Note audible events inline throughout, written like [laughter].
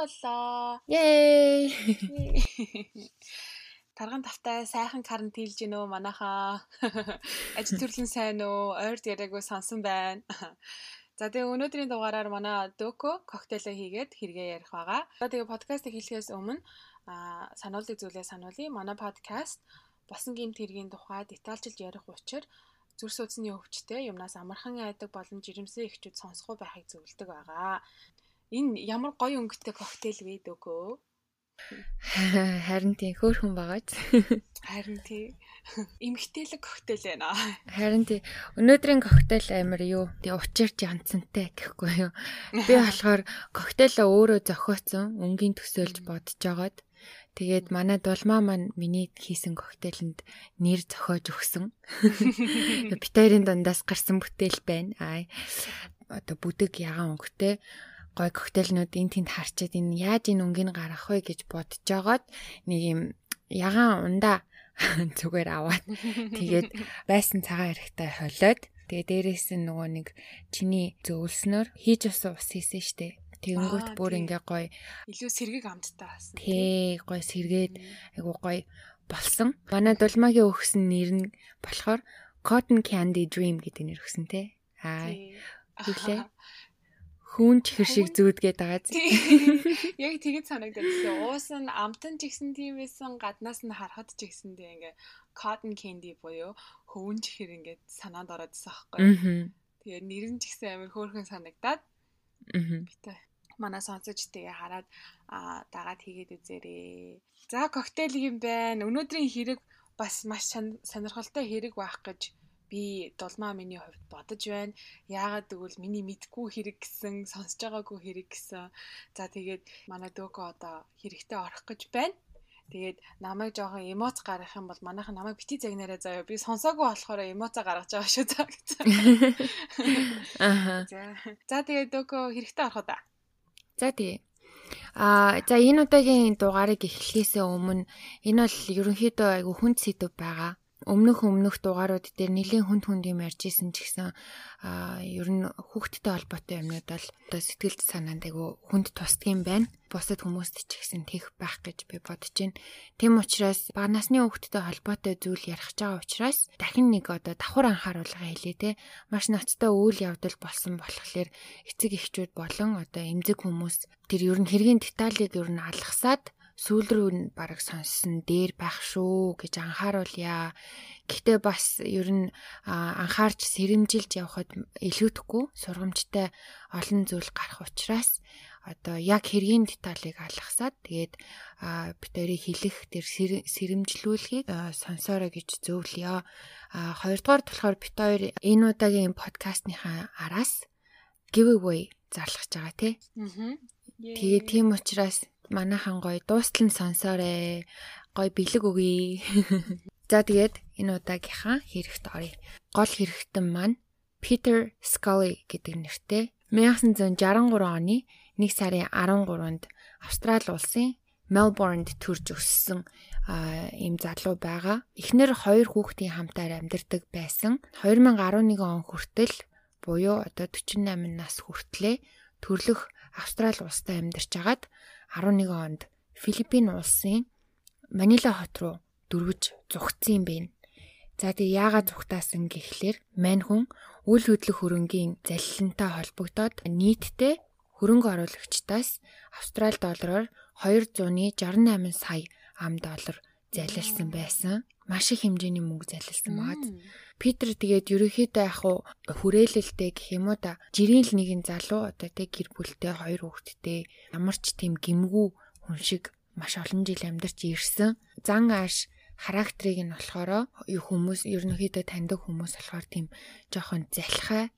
боллоо. Yay! [laughs] Тарган тавтай сайхан карантинлж гинөө манайхаа. [laughs] Ажил төрлөн сайн уу? Ойрд яриаггүй сонсон байна. [laughs] За тэгээ өнөөдрийн дугаараар манай Дөко коктейлээ хийгээд хэрэгээ ярих байгаа. За тэгээ подкастыг хэлэхээс өмнө аа сануулгын зүйлээ сануулъя. Манай подкаст болсон гинт хэргийн тухай детальчилж ярих учир зүр судасны өвчтэй юмнаас амархан айдаг болон жирэмсэн ихчүүд сонсохгүй байхыг зөвлөдөг байгаа. Энэ ямар гоё өнгөтэй коктейл вэ Дөко? [laughs] Харин тийм хөөрхөн багаж. Харин тийм эмгтээлэг коктейл байна. Харин тийм өнөөдрийн коктейл амар юу? Тэг учирч янцантай гэхгүй юу? Би [laughs] болохоор коктейлээ өөрөө зохиоцсон, өнгийн төсөөлж бодож жагаад Тэгээд манай дулмаа маань миний хийсэн коктейлэнд нэр зохиож өгсөн. [laughs] Битэрийн дундаас гарсан бүтээл байна. Аа одоо бүдэг ягаан өнгөтэй гой коктейлнууд эн тэнд харчаад энэ яаж энэ өнгийг гаргах вэ гэж бодож жагаад нэг юм ягаан ундаа [laughs] зүгээр аваад [laughs] тэгээд байсан цагаан эрэхтэй холиод тэгээ дээрээс нь нөгөө нэг чиний зөөлснөр хийж ус ус хийсэн штэ Тэгэнгүүт бүр ингээ гоё илүү сэргийг амттай басан. Тий, гоё сэргээд айгу гоё болсон. Манай дулмагийн өгсөн нэр нь болохоор Cotton Candy Dream гэдэг нэр өгсөн те. Аа. Тэглээ. [laughs] Хүүн чихэр шиг зүүдгээд байгаа зү. [laughs] Яг тэгэд санагдаад байсан. Уус нь амтан ч гэсэн тийм байсан, гаднаас нь харахад ч гэсэн тийм ингээ cotton candy буюу хөвөн чихэр ингээд санаанд ороод ирсэн аахгүй. Тэгээ нэр нь ч гэсэн амар хөөрхөн санагдаад. Аа. Битээ манай сонсож тэгээ хараад аа дагаад хийгээд үзээрэй. За коктейл юм байна. Өнөөдрийн хэрэг бас маш сонирхолтой хэрэг байх гэж би дулмаа миний хувьд бодож байна. Яагаад гэвэл миний мэдгүй хэрэг гэсэн, сонсож байгаагүй хэрэг гэсэн. За тэгээд манай дөөкө одоо хэрэгтэй орох гэж байна. Тэгээд намайг жоохон эмоц гаргах юм бол манайхан намайг бити загнаарай заяа. Би сонсоогүй болохоор эмоцоо гаргаж байгаа шүү [laughs] за гэсэн. Аа. За тэгээд дөөкө хэрэгтэй орох уу да. За тэгээ. Аа за энэ удаагийн дугаарыг эхлэхээс өмнө энэ бол ерөнхийдөө айгүй хүнд сэдв байгаа өмнөх өмнөх дугаарууд дээр нэлийн хүнд хүнд юм ярьж исэн ч гэсэн ер нь хүүхдтэй холбоотой юмнууд бол одоо сэтгэл санаанд айгу хүнд тусдгийм байна. Бусад хүмүүст ч гэсэн тех байх гэж би бодож байна. Тэм учраас бага насны хүүхдтэй холбоотой зүйл ярих байгаа учраас дахин нэг одоо давхар анхааруулга хэлээ те. Маш ноцтой үйл явдал болсон болохоор эцэг эхчүүд болон одоо эмзэг хүмүүс тэр ер нь хэргийн деталийг ер нь алгасаад сүүл рүү бараг сонссон дээр байх шүү гэж анхааруулъя. Гэхдээ бас ер нь анхаарч сэрэмжилж явхад илүүдэхгүй сургамжтай олон зүйл гарах учраас одоо яг хэргийн деталийг алгасаад тэгээд битэрийг хэлэх тэр сэрэмжлүүлэхийг сонсоорой гэж зөвлөё. А хоёрдугаар болохоор бит хоёр энэ удаагийн подкастныхаа араас giveaway зарлах гэж байгаа тий. Тэгээ тийм учраас манайхан гоё дуустал нь сонсоорой. Гоё бэлэг өгье. [laughs] За тэгээд энэ удаагийнхаа хэрэгт оръё. Гол хэрэгтэн маань Peter Scully гэдэг нэртэй 1963 оны 1 сарын 13-нд Австрали улсын Мелбурнд төрж өссөн ийм залуу байгаа. Эхнэр хоёр хүүхдийн хамтаар амьдардаг байсан. 2011 он хүртэл буюу одоо 48 нас хүртлээр төрлөх Австрали улстай амьдарч агаад 11 онд Филиппин улсын Манила хот руу дөрвөж зүгтсэн юм байна. За тэгээ яагаад зүгтаасан гэхлээр мань хүн үйл хөдлөх хөрөнгийн залилантай холбогдоод нийтдээ хөрөнгө оруулагчдаас Австрали доллараар 268 сая ам доллар залилсан байсан. Маш их хэмжээний мөнгө залилсан байгаа. Питер тэгээд ерөөхдөө яг хуу хүрээлэлтэй гэх юм уу да жирийн л нэгэн залуу одоо тэг гэр бүлтэй хоёр хүүхэдтэй ямар ч тийм гимгүү хүн шиг маш олон жил амьдарч ирсэн. Зан ааш характерыг нь болохоор хүмүүс ерөнхийдөө таньдаг хүмүүс болохоор тийм жоохон залхай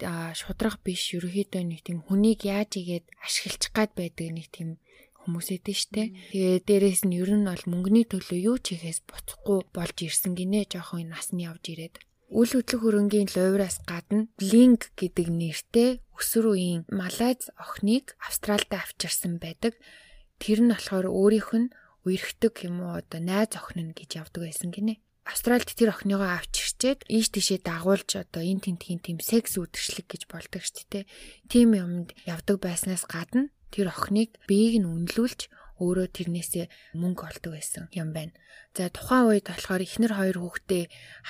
шудрах биш ерөөхдөө нэг тийм хүнийг яаж игээд ашиглах гад байдаг нэг тийм хүмүүс эдэн штэ. Тэгээ дээрэс нь ер нь бол мөнгөний төлөө юу ч хийхээс буцахгүй болж ирсэн гинэ жоохон насны явж ирээд. Үл хөдлөх хөрөнгийн лувраас гадна Blink гэдэг нэртэй өсвөр үеийн Малайз охиныг Австралид авчирсан байдаг. Тэр нь болохоор өөрийнх нь үерхдэг юм уу одоо найз охин нь гэж явдаг байсан гинэ. Австралид тэр охиныгоо авчирчээд ийш тийшээ дагуулж одоо эн тентгийн тийм секс үдшилэг гэж болдог шүү дээ. Тим юмд явдаг байснаас гадна тэр охиныг биеийг нь үнэлүүлж өөрөө тэрнээсээ мөнгө олдог байсан юм байна. За тухайн үед болохоор эхнэр хоёр хүүхдээ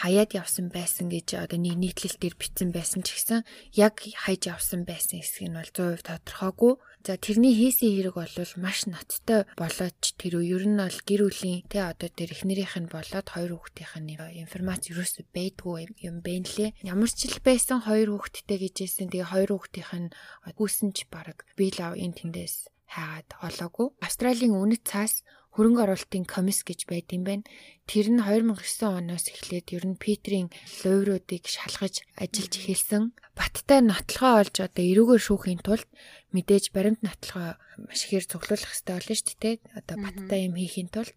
хаяад явсан байсан гэж одоо нэг нийтлэлтээр бичсэн байсан ч гэсэн яг хайж явсан байсан хэсэг нь бол 100% тодорхойгүй. За тэрний хийсэн хэрэг бол маш ноцтой болоод тэр ер нь бол гэр бүлийн тэ одоо тэр эхнэрийнх нь болоод хоёр хүүхдийнх нь информац юус байдгүй юм бэ нэлээ. Ямар ч л байсан хоёр хүүхэдтэй гэжсэн. Тэгээ хоёр хүүхдийнх нь хүүсэн ч баг би лав энэ тэндээс хайгаад олоогүй. Австралийн үнэт цаас хөрөнгө оруулалтын комисс гэж байд юм байна. Тэр нь 2009 оноос эхлээд ер нь Питерийн луйруудыг шалгаж ажиллаж эхэлсэн. Баттай нотлохоо олж одоо эрүүгээр шүүхийн тулд мэдээж баримт нотлохоо маш ихээр цуглуулах хэрэгтэй болно шүү дээ. Одоо баттай юм хийхийн тулд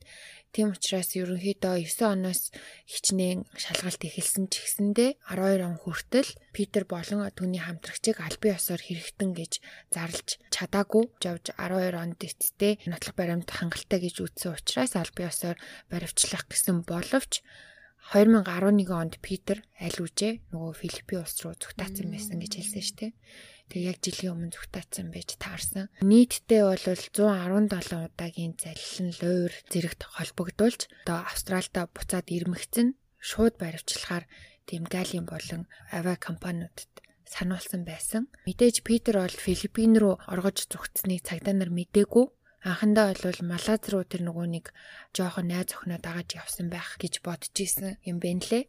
Тийм учраас ерөнхийдөө 9 оноос хичнээн шалгалт эхэлсэн ч гэсэндээ 12 он хүртэл Питер болон түүний хамтрагчийг албан ёсоор хэрэгтэн гэж зарлж чадаагүй. Жавж 12 онд эцтэй нотлох баримт хангалттай гэж үзсэн учраас албан ёсоор баривчлах гэсэн боловч 2011 онд Питер аль үжээ нөгөө Филиппин улс руу зүгтаацсан байсан гэж хэлсэн шүү дээ. Тэгээ яг жилийн өмнө зүгтаацсан байж таарсан. Нийтдээ бол 117 удаагийн залилан луур зэрэгт холбогдуулж одоо Австралида буцаад ирмэгцэн шууд баривчлахаар тийм галийн болон авиа компаниудад сануулсан байсан. Мэдээж Питер бол Филиппин руу оргож зүгтсэнийг цагдаа нар мдээгүй Анхандаа бол Малаз руу тэр нөгөө нэг жоохон найз охиноо дагаж явсан байх гэж бодож исэн юм бэ нлээ.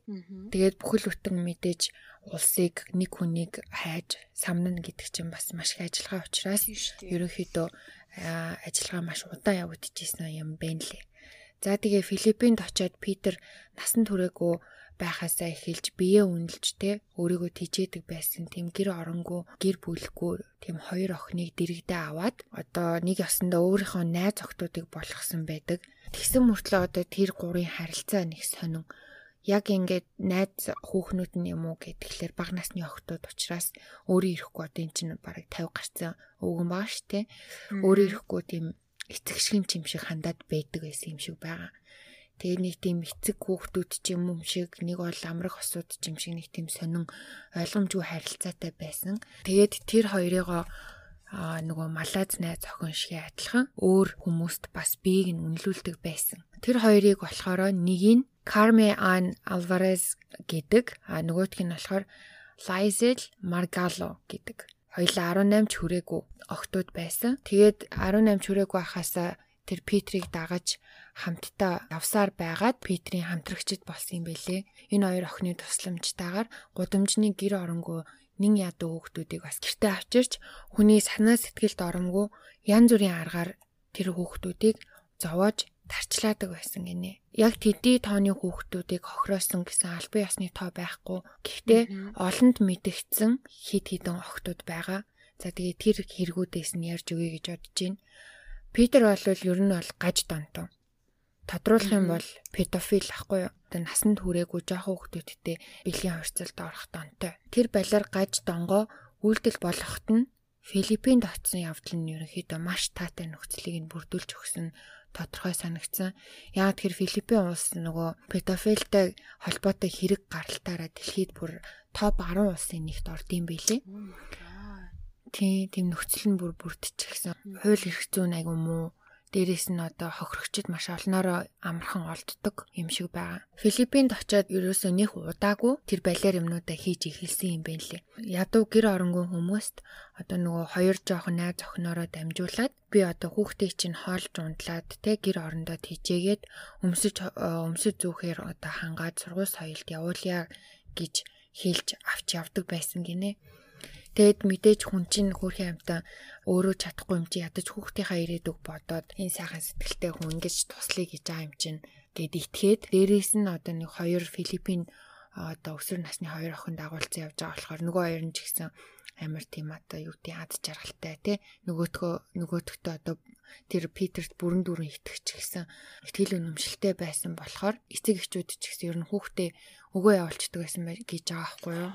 Тэгээд бүхэл бүтэн мэдээж улсыг нэг хүнийг хайж самнана гэдэг чинь бас маш их ажиллагаа учраас ерөнхийдөө ажиллагаа маш удаан явагдчихсан юм бэ нлээ. За тэгээ Филиппинд очиод Питер насан туршаагүй байхаасаа эхэлж бие үнэлж те өөрийгөө тижээдэг байсан тийм гэр оронгүй гэр бүлэхгүй тийм хоёр охиныг дэрэгдээ аваад одоо нэг ясандаа өөрийнхөө найз охтуудыг болгосон байдаг. Тэгсэн мөртлөө одоо тэр гурийн харилцаа нэг сонин яг ингээд найз хүүхнүүд нь юм уу гэхэлэр баг насны охтууд учраас өөрөө ирэхгүй одоо эн чинь бараг 50 гарсан өвгөн баа штэ. Өөрөө ирэхгүй тийм эцэгшгэн чим шиг хандаад байдаг байсан юм шиг байгаа. Тэгээ нэг тийм эцэг хүүхдүүд ч юм юм шиг нэг бол амрах осууд ч юм шиг нэг тийм сонин ойлгомжгүй харилцаатай байсан. Тэгээд тэр хоёрыгоо а нөгөө малаз найз охин шиг адилхан өөр хүмүүст бас биеийг нь үнэлүүлдэг байсан. Тэр хоёрыг болохоор нэг нь Carme Ann Alvarez гэдэг а нөгөөх нь болохоор Lizel Margalo гэдэг. Хоёлаа 18 ч хүрээгүй охтууд байсан. Тэгээд 18 ч хүрээгүй байхасаа тэр Петрийг дагаж хамтдаа явсаар байгаад Петрийн хамтрагчид болсон юм бэлээ. Энэ хоёр охины тусламжтайгаар гудамжны гэр оронгүй нин ядуу хүүхдүүдийг бас гэртээ авчирч хүний санаа сэтгэлд оромгүй янз бүрийн аргаар тэр хүүхдүүдийг зовоож тарчлаадаг байсан гинэ. Яг тэдний тооны хүүхдүүдийг хохироосон гэсэн албан ёсны тоо байхгүй. Гэхдээ олонд мэдэгдсэн хид хідэн охтууд байгаа. За тэгээ тэр хэрэгүүдээс нь ярьж өгье гэж бодож байна. Питер бол ер нь бол гаж донтон тодруулах юм бол педофил ахгүй юу? Одоо насанд хүрээгүй жоохон хүүхдүүдтэй бэлгийн харьцалд орох донтой. Тэр балиар гаж донгоо үйлдэл болгоход нь Филиппинд очсон явдал нь ерөнхийдөө маш таатай нөхцөлийг нь бүрдүүлж өгсөн тодорхой санагдсан. Яг тэр Филиппин улс нөгөө педофилтэй холбоотой хэрэг гаралтаараа дэлхийд бүр топ 10 улсын нэгт ордсон байлээ. Тийм тийм нөхцөл нь бүр бүрдчихсэн. Хууль эрх зүйн айгу муу Дээрээс нь одоо хохирогчд маш олноороо амархан олддог юм шиг байгаа. Филиппинд очиод ерөөсөө нэх удаагүй тэр балер юмнуудаа хийж эхэлсэн юм байна лээ. Ядуу гэр оронгүй хүмүүст одоо нөгөө хоёр жоохон найз охиноороо дамжуулаад би одоо хүүхдийг чинь хоолж унтлаад те гэр орондоо тийжээгээд өмсөж өмсөж зүүхээр одоо хангаад сургууль соёлд явуулъя гэж хэлж авч явдаг байсан гинэ. Тэгэд мэдээж хүн чинь хөөрхөн амтаа өөрөө чадахгүй юм чи ядаж хүүхдийнхаа ирээдүг бодоод энэ сайхан сэтгэлтэй хүн ингэж туслая гэж байгаа юм чинь. Гэд итгээд дээрээс нь одоо нэг хоёр Филиппин одоо өсвөр насны хоёр охин дагуулсан явж байгаа болохоор нөгөө хоёр нь ч гэсэн амар тийм одоо юу гэдэг ад жаргалтай тий нөгөөтгөө нөгөөтгтөө одоо тэр Питерт бүрэн дүүрэн итгэж гэсэн ихтгэл үнэмшилтэй байсан болохоор эцэг эхчүүд ч гэсэн ер нь хүүхдээ өгөө явуулчихдаг байсан гэж байгаа байхгүй юу.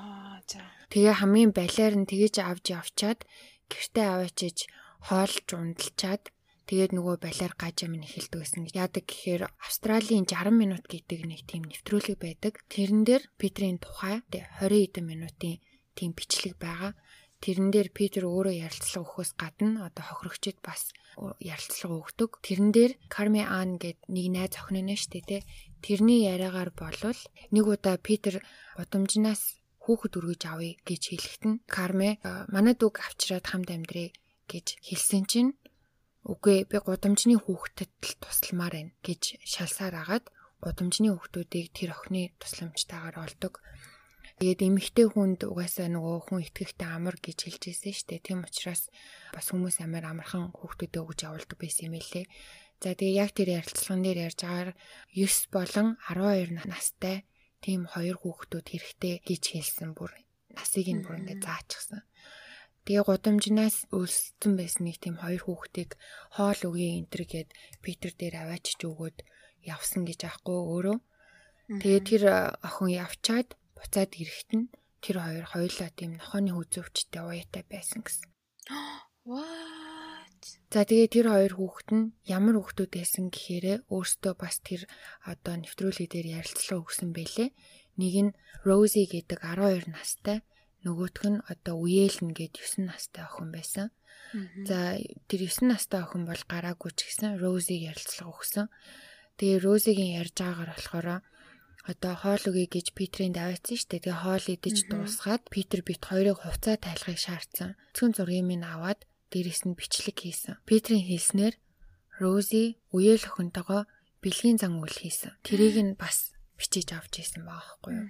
Тэгээ хамгийн балиар нь тэгэж авч явчаад гэртээ аваачиж хоолж ундалчаад тэгээд нөгөө балиар гаж амин эхэлдэг гэсэн. Яадаг гэхээр Австралийн 60 минут гэдэг нэг тийм нэвтрүүлэг байдаг. Тэрэн дээр Питрийн тухай 20 хэдэн минутын тийм бичлэг байгаа. Тэрэн дээр Питер өөрөө ярилцлага өгөхөөс гадна одоо хохирогчд бас ярилцлага өгдөг. Тэрэн дээр Карми Ан гэд нэг найз охин нь штэ тэ. Тэрний яриагаар болвол нэг удаа Питер удамжнаас хүүхэд өргөж авъя гэж хэлэхэд нь Карме манай дүүг авчираад хамт амьдрий гэж хэлсэн чинь үгүй би гудамжны хүүхдэд л тусламаар байна гэж шалсаар агаад гудамжны хүүхдүүдийг тэр охины тусламжтайгаар олдог. Тэгээд эмэгтэй хүнд угаасаа нөгөө хүн итгэхтэй амар гэж хэлж ирсэн шүү дээ. Тийм учраас бас хүмүүс амар амархан хүүхдүүдэд өгж явуулдаг байсан юм элэ. За тэгээ яг тэр ярилцлаган дээр ярьж байгаа 9 болон 12 настай тийм хоёр хүүхдүүд хэрэгтэй гэж хэлсэн бүр насыг нь бүр ингээд заачихсан. Тэгээ гудамжнаас өлссөн байсан нэг тийм хоёр хүүхдийг хоол өгье энтер гэд Питер дээр аваачиж өгөөд явсан гэж аахгүй өөрөө. Тэгээ тэр охин явчаад буцаад ирэхэд нь тэр хоёр хоёулаа тийм нохооны хүзөвчтэй уяатай байсан гэсэн. [gasps] What? За тэгээ тэр хоёр хүүхэд нь ямар хүүхдүүд байсан гэхээр өөртөө бас тэр одоо нэвтрүүлэг дээр ярилцлага өгсөн байлээ. Нэг нь Рози гэдэг 12 настай, нөгөөх нь одоо Уэлн гэдэг 9 настай охин байсан. За тэр 9 настай охин бол гараагүй ч гэсэн Розиг ярилцлага өгсөн. Тэгээ Розигийн ярьж байгаагаар болохоор одоо хоол өгье гэж Питрийн даваацсан шүү дээ. Тэгээ хоол идэж дуусгаад Питер бит хоёрыг хувцаа тайлахыг шаардсан. Цүн зургийг минь аваад дээрэс нь бичлэг хийсэн. Питрийн хэлснээр Рози үеэл охинтойгоо бэлгийн зан үйл хийсэн. Тэрийг нь бас бичиж авч ийсэн байгаа байхгүй юу.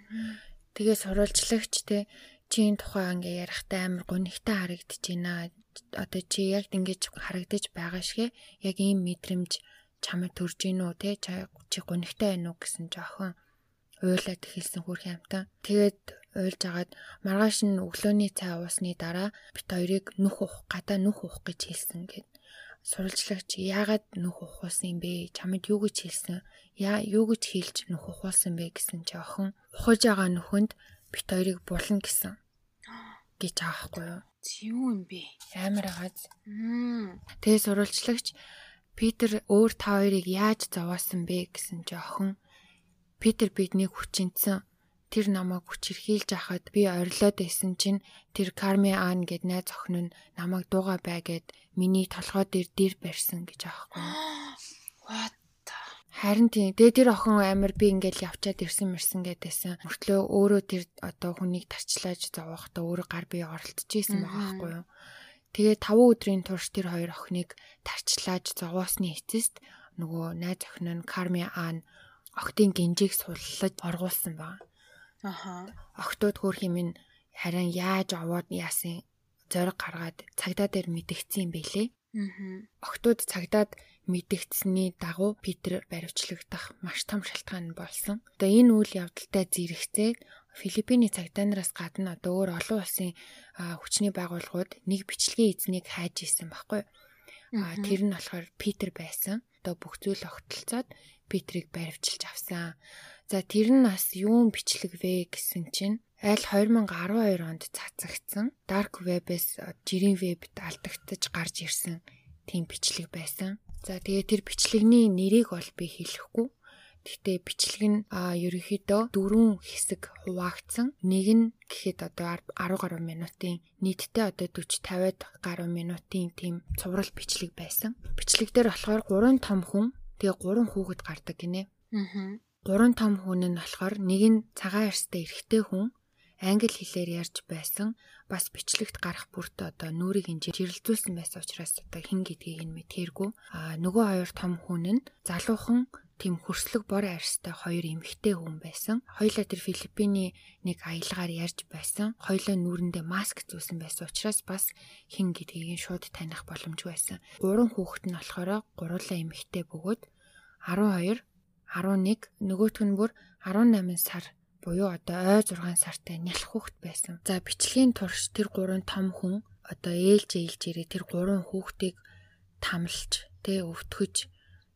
Тэгээ сурвалжлагч те чинь тухай ингээ ярихтай амар гонигтай харагдаж байна. Одоо чи яг ингэж харагдаж байгаа шигэ яг ийм мэдрэмж чамд төрж гин үү те чи гонигтай байна уу гэсэн жоохон уйлаад хэлсэн хүрх юмтан. Тэгээд уйлж агаад маргааш нь өглөөний цай уусны дараа бит хоёрыг нүх ух гадаа нүх ух гэж хэлсэн гэд сурвалжлагч яагаад нүх ухуулсан юм бэ? Чамд юу гэж хэлсэн? Яа юу гэж хэлж нүх ухуулсан бэ гэсэн чи охин ухаж байгаа нүхэнд бит хоёрыг булна гэсэн гэж аахгүй юу? Юу юм бэ? Амар агаз. Тэгээ сурвалжлагч Питер өөр та хоёрыг яаж зовоосон бэ гэсэн чи охин Питер биднийг хүчинцэн тэр намайг хүчирхийлж ахад би орилоод байсан чинь тэр Карми Ан гэд найз охин нь намайг дууга бай гэд миний толгой дээр дэр барьсан гэж аахгүй. [gasps] What? Харин тийм. Тэгээ тэр охин амир би ингээл явчаад ирсэн мэрсэн гэдээсэн. Мөртлөө өөрөө тэр одоо хүнийг тарчлааж зовохдоо өөрөө гар бие оролцож исэн байгаа байхгүй юу? Тэгээ 5 өдрийн турш тэр хоёр охиныг тарчлааж зовоосны эцэст нөгөө найз охин нь Карми Ан охтын гинжийг суллаж оргуулсан байна. Аха. Октод хөрх юм ин харин яаж овоод яасан зориг гаргаад цагдаа дээр мэдгдсэн юм бэлээ. Аа. Октод цагдаад мэдгдсэний дагуу Питер баривчлагдах маш том шалтгаан болсон. Одоо энэ үйл явдалтай зэрэгцээ Филиппиний цагдаанараас гадна одоо өөр олон улсын хүчний байгууллагууд нэг бичлэгийн эзнийг хайж исэн баггүй. Тэр нь болохоор Питер байсан. Одоо бүх зүйл огтлцоод Питрийг баривчилж авсан. За тэр нь бас юун бичлэг вэ гэсэн чинь аль 2012 онд цацагдсан dark web-с жирийн вебд алдагдаж гарч ирсэн тийм бичлэг байсан. За тэгээ тэр бичлэгний нэрийг бол би хэлэхгүй. Гэхдээ бичлэг нь ерөнхийдөө дөрвөн хэсэг хуваагдсан. Нэг нь гэхэд одоо 10 гаруй минутын нийтдээ одоо 40 50-аад гаруй минутын тийм цуврал бичлэг байсан. Бичлэг дээр болохоор 3 том хүн тэгээ 3 хүүхэд гардаг гинэ. Аа. Гурван том хүн нь болохоор нэг нь цагаан арьстай эрэгтэй хүн англи хэлээр ярьж байсан бас бичлэгт гарах бүрт одоо нүрийг энэ жирэлзүүлсэн байсан учраас одоо хин гэдгийг нь мэдхэргүй а нөгөө хоёр том хүн нь залуухан тийм хөрслөг бор арьстай хоёр эмэгтэй хүн байсан. Хоёлаа тэр Филиппиний нэг аялгаар ярьж байсан. Хоёлаа нүрэндээ маск зүүсэн байсан учраас бас хин гэдгийг нь шууд таних боломжгүй байсан. Гурван хүүхэд нь болохоор гурлаа эмэгтэй бөгөөд 12 11 нөгөөх нь бүр 18 сар буюу одоо ой 6 сартай нялх хүүхэд байсан. За бичлэгийн турш тэр гурван том хүн одоо ээлж ээлж ирээ тэр гурван хүүхдийг тамлж тэ өвтгөж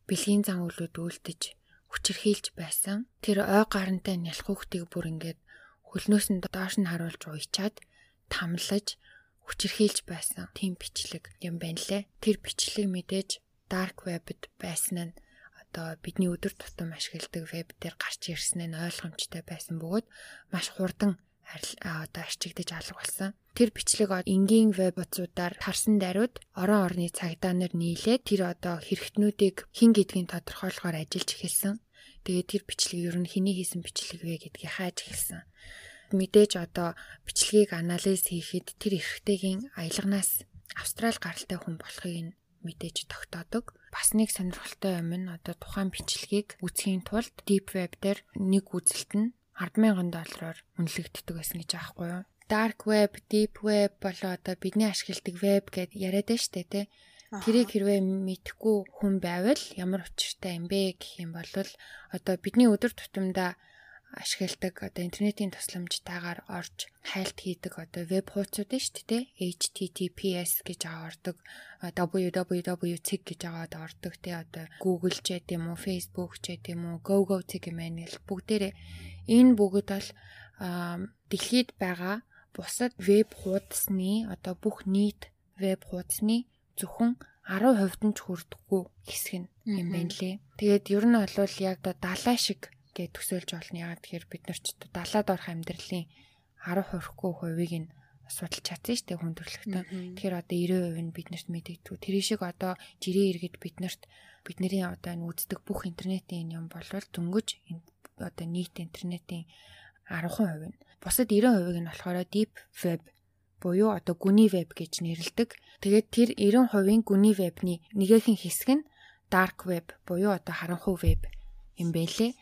бэлгийн зан үйлүүд үлдэж хүчрхийлж байсан. Тэр ой гарантай нялх хүүхдийг бүр ингээд хөлнөөс нь доош нь харуулж уйчаад тамлаж хүчрхийлж байсан. Тим бичлэг юм байна лээ. Тэр бичлэг мэдээж dark web-д байсан нь одоо бидний өдөр тутам ашигладаг веб дээр гарч ирсэн нь ойлгомжтой байсан бөгөөд маш хурдан одоо арчигдаж алга болсон. Тэр бичлэг энгийн веб утсуудаар тарсан даруйд орон орны цагдаа нар нийлээд тэр одоо хэрэгтнүүдийг хин гэдгийг тодорхойлохоор ажиллаж эхэлсэн. Тэгээд тэр бичлэг ер нь хэний хийсэн бичлэг вэ гэдгийг хааж эхэлсэн. Мэдээж одоо бичлэгийг анализ хийхэд тэр эрхтэйгийн аялганаас Австрали гаралтай хүн болохыг мэдээж тогтоодог. Бас нэг сонирхолтой юм нь одоо тухайн бичлэгийг үзхийн тулд Deep Web дээр нэг үзэлт нь 100000 доллараар үнэлэгддэг байсан гэж аахгүй юу? Dark Web, Deep Web болоо одоо бидний ашигладаг веб гэд яриад байна шүү дээ, тэ. Тэрийг хэрвээ мэдхгүй хүн байвал ямар учиртай юм бэ гэх юм бол одоо бидний өдөр тутамдаа ашигладаг одоо интернетийн тусламжтайгаар орж хайлт хийдэг одоо веб хуудсууд нь шүү дээ https гэж аваардаг www цэг гэж аваад ордог тий одоо Google ч гэдэм үү Facebook ч гэдэм үү GoGo цэг юм байна гэл бүгдээрээ. Энэ бүгд бол дэлхийд байгаа бусад веб хуудасны одоо бүх нийт веб хуудасны зөвхөн 10% нь ч хүрдэггүй хэсэг нь юм байна лээ. Тэгээд ер нь бол яг да 70 шиг гэж төсөөлж болно. Ягаад тэгэхээр бид нар ч далаад орох амьдралын 10 хүрэхгүй хувийг нь судалж чадсан шүү дээ хүн төрөлхтөө. Тэгэхээр одоо 90% нь биднэрт мэдэгдүү. Тэр шиг одоо жирийн иргэд биднэрт бидний одоо энэ үздэг бүх интернетийн юм болвол дөнгөж одоо нийт интернетийн 10% нь. Бусад 90% нь болохоор deep web буюу одоо гүний веб гэж нэрлэдэг. Тэгээд тэр 90%-ийн гүний вебний нэгэн хэсэг нь dark web буюу одоо харанхуй веб юм байлээ.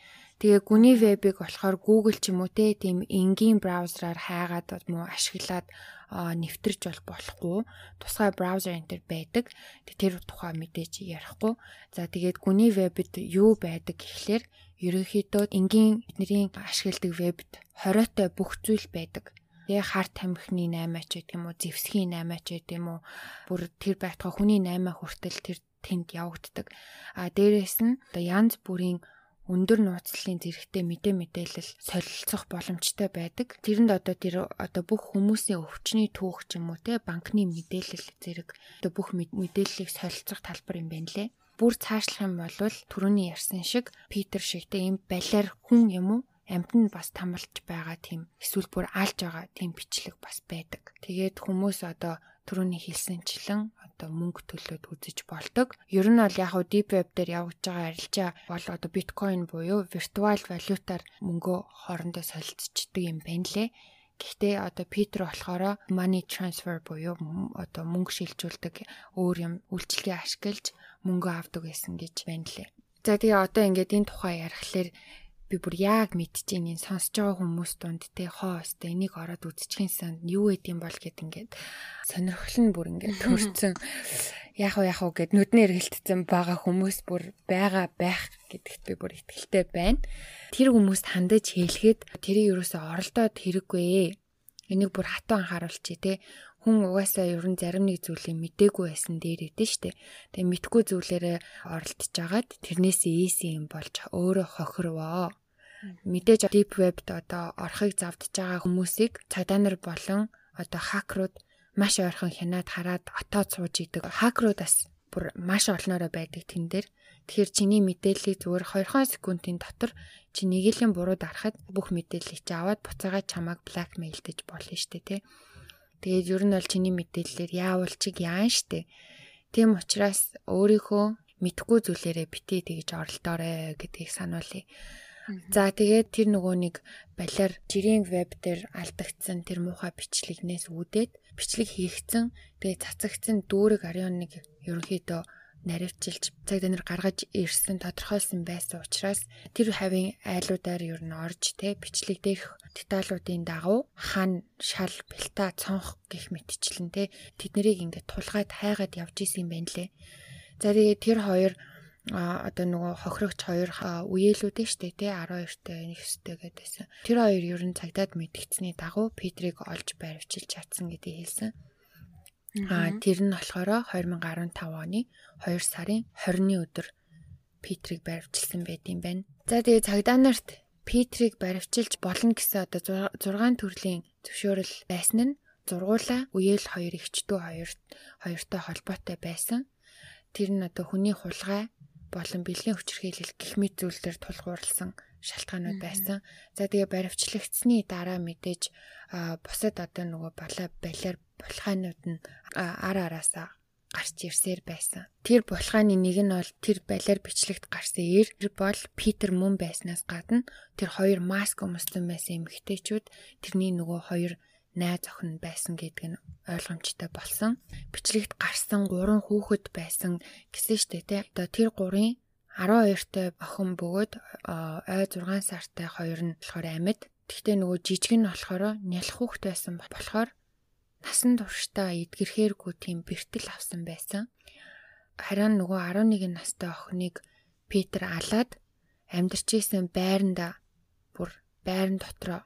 Тэгээ гүний вебийг болохоор Google ч юм уу те тийм энгийн браузераар хайгаад муу ашиглаад нэвтэрч бол болохгүй. Тусгай браузер энэ төр байдаг. Тэр тухай мэдээж ярихгүй. За тэгээд гүний вебд юу байдаг гэхлээр ерөнхийдөө энгийн бидний ашигладаг вебд хориотой бүх зүйл байдаг Тэгээ хар тамхины 8 ч гэдэг юм уу, зевсгийн 8 ч гэдэг юм уу, бүр тэр байтугай хүний 8 хүртэл тэр тэнд явагддаг. А дээрэс нь одоо янз бүрийн өндөр нууцлалын зэрэгтэй мэдээ мэдээлэл солилцох боломжтой байдаг. Тэрэнд одоо тэр одоо бүх хүмүүсийн өвчний түүх ч юм уу те банкны мэдээлэл зэрэг одоо бүх мэдээллийг солилцох талбар юм байна лээ. Бүр цаашлах юм бол түрүүний ярьсан шиг Питер шигтэй ийм балиар хүн юм уу амьтанд бас тамалж байгаа тийм эсвэл бүр алж байгаа тийм бичлэг бас байдаг. Тэгээд хүмүүс одоо түрүүний хэлсэнчлэн одоо мөнгө төлөөд үзэж болдог. Ер нь бол яг хуу deep web дээр явагдаж байгаа арилжаа бол одоо биткойн буюу виртуал валютаар мөнгөө хоорондоо солилцдог юм байна лээ. Гэхдээ одоо Питер болохоор money transfer буюу одоо мөнгө шилжүүлдэг өөр юм үйлчлэгээ ашиглаж мөнгө авдаг гэсэн гэж байна лээ. За тэгээ одоо ингээд энэ тухай ярихлаар би бүр яг мэдчихээн энэ сонсож байгаа хүмүүс дунд те хоо өстэй энийг ороод үзчихэн сан юу гэдэм бол гэд ингээд сонирхол нь бүр ингээд төрцөн [laughs] яг уу яг уу гэд нүднээр хэлтцэн байгаа хүмүүс бүр байгаа байх гэдэгт би бүр итгэлтэй байна. Тэр хүмүүст хандаж хэлэхэд тэрийг юусоо оролдоод хэрэггүй. Энийг бүр хатуу анхааруулчих те хүн угаасаа ер нь зарим нэг зүйлийг мдээгүй байсан дээр идэв штэ. Тэгээ мэдгүй зүйлээрээ оролдож агаад тэрнээс ийсэн юм болж өөрөө хохирвоо мэдээж deep web-д одоо орохыг завдж байгаа хүмүүсийг цагдаа нар болон одоо хакерууд маш ойрхон хянаад хараад отоод сууж идэг. Хакеруудаас бүр маш олноороо байдаг тэн дээр. Тэгэхээр чиний мэдээллийг зүгээр 2 секундын дотор чи нэгэн буруу дарахад бүх мэдээллийг чи аваад буцаагаад чамайг blackmail-дэж болно штэ тий. Тэгээд ер нь бол чиний мэдээллээр яавал чиг яан штэ. Тийм учраас өөрийнхөө мэдхгүй зүйлээрээ битээ тэгж оролдоорой гэдгийг сануулъя. За тэгээд тэр нөгөө нэг балиар жирийн веб дээр алдагдсан тэр муухай бичлэгнээс үүдээд бичлэг хийгдсэн тэгээд цацагдсан дүүрэг ариун нэг ерөнхийдөө наривчилж цаг дээр гаргаж ирсэн тодорхойлсон байсан учраас тэр хавийн айлуудаар ер нь орж тэ бичлэг дээрх деталуудын дагуу хан шал бэлта цонх гих мэтчлэн тэ тэднийг ингээд тулгаад хайгаад явж исэн юм байна лээ. За тэгээд тэр хоёр а одоо нөгөө хохирогч хоёр үеэлүүдэн штэ тий 12-тэй 9-тэй гэдээсэн. Тэр хоёр ер нь цагдаад мэдгдсэний дагуу Петрийг олж баривчилж чадсан гэдгийг хэлсэн. А тэр нь болохоор 2015 оны 2 сарын 20-ны өдөр Петрийг баривчилсан байт юм байна. За тэгээ цагдаа нарт Петрийг баривчилж болно гэсэн одоо 6 төрлийн зөвшөөрөл байсан нь зургуула үеэл хоёр ихчдүү хоёр хоёртой холбоотой байсан. Тэр нь одоо хүний хулгай болон бэлгийн хүчирхийлэл гих мэт зүйлээр тулгуурласан шалтгаанууд байсан. За тэгээ баривчлагдсны дараа мэдээж бусад одоо нөгөө балаа балиар булхаанууд нь ар араасаа гарч ирсээр байсан. Тэр булхааны нэг нь бол тэр балиар бичлэгт гарсан ир бол Питер мөн байснаас гадна тэр хоёр маск өмссөн байсан эмэгтэйчүүд тэрний нөгөө хоёр найз охин байсан гэдг нь ойлгомжтой болсон. Бичлэгт гарсан 3 хүүхэд байсан гэсэн штэ тий. Одоо тэр гурын 12-той охин бөгөөд ой 6 сартай хоёр нь болохоор амьд. Гэхдээ нөгөө жижиг нь болохоор нялх хүүхэд байсан болохоор насан туршдаа эдгэрхээргүй тийм бэртэл авсан байсан. Харин нөгөө 11 настай охиныг Питер алаад амьдарч исэн байранда бүр байран дотроо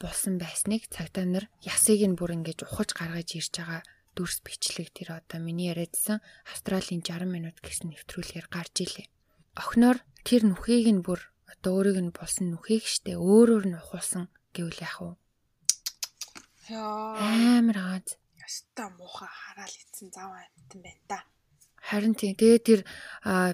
булсан байсныг цагдаа нар ясыг нь бүр ингэж ухаж гаргаж ирж байгаа дүрс бичлэг тэр одоо миний яриадсан Австралийн 60 минут гэсэн нэвтрүүлгээр гарч илээ. Охноор тэр нүхийг нь бүр одоо өөрийг нь булсан нүхийг штэ өөрөөр нь ухуулсан гэвэл яах вэ? Яа. Амар газ. Яста муухай хараал ицэн зав амтан байна та. Харин тийм. Тэгээ тэр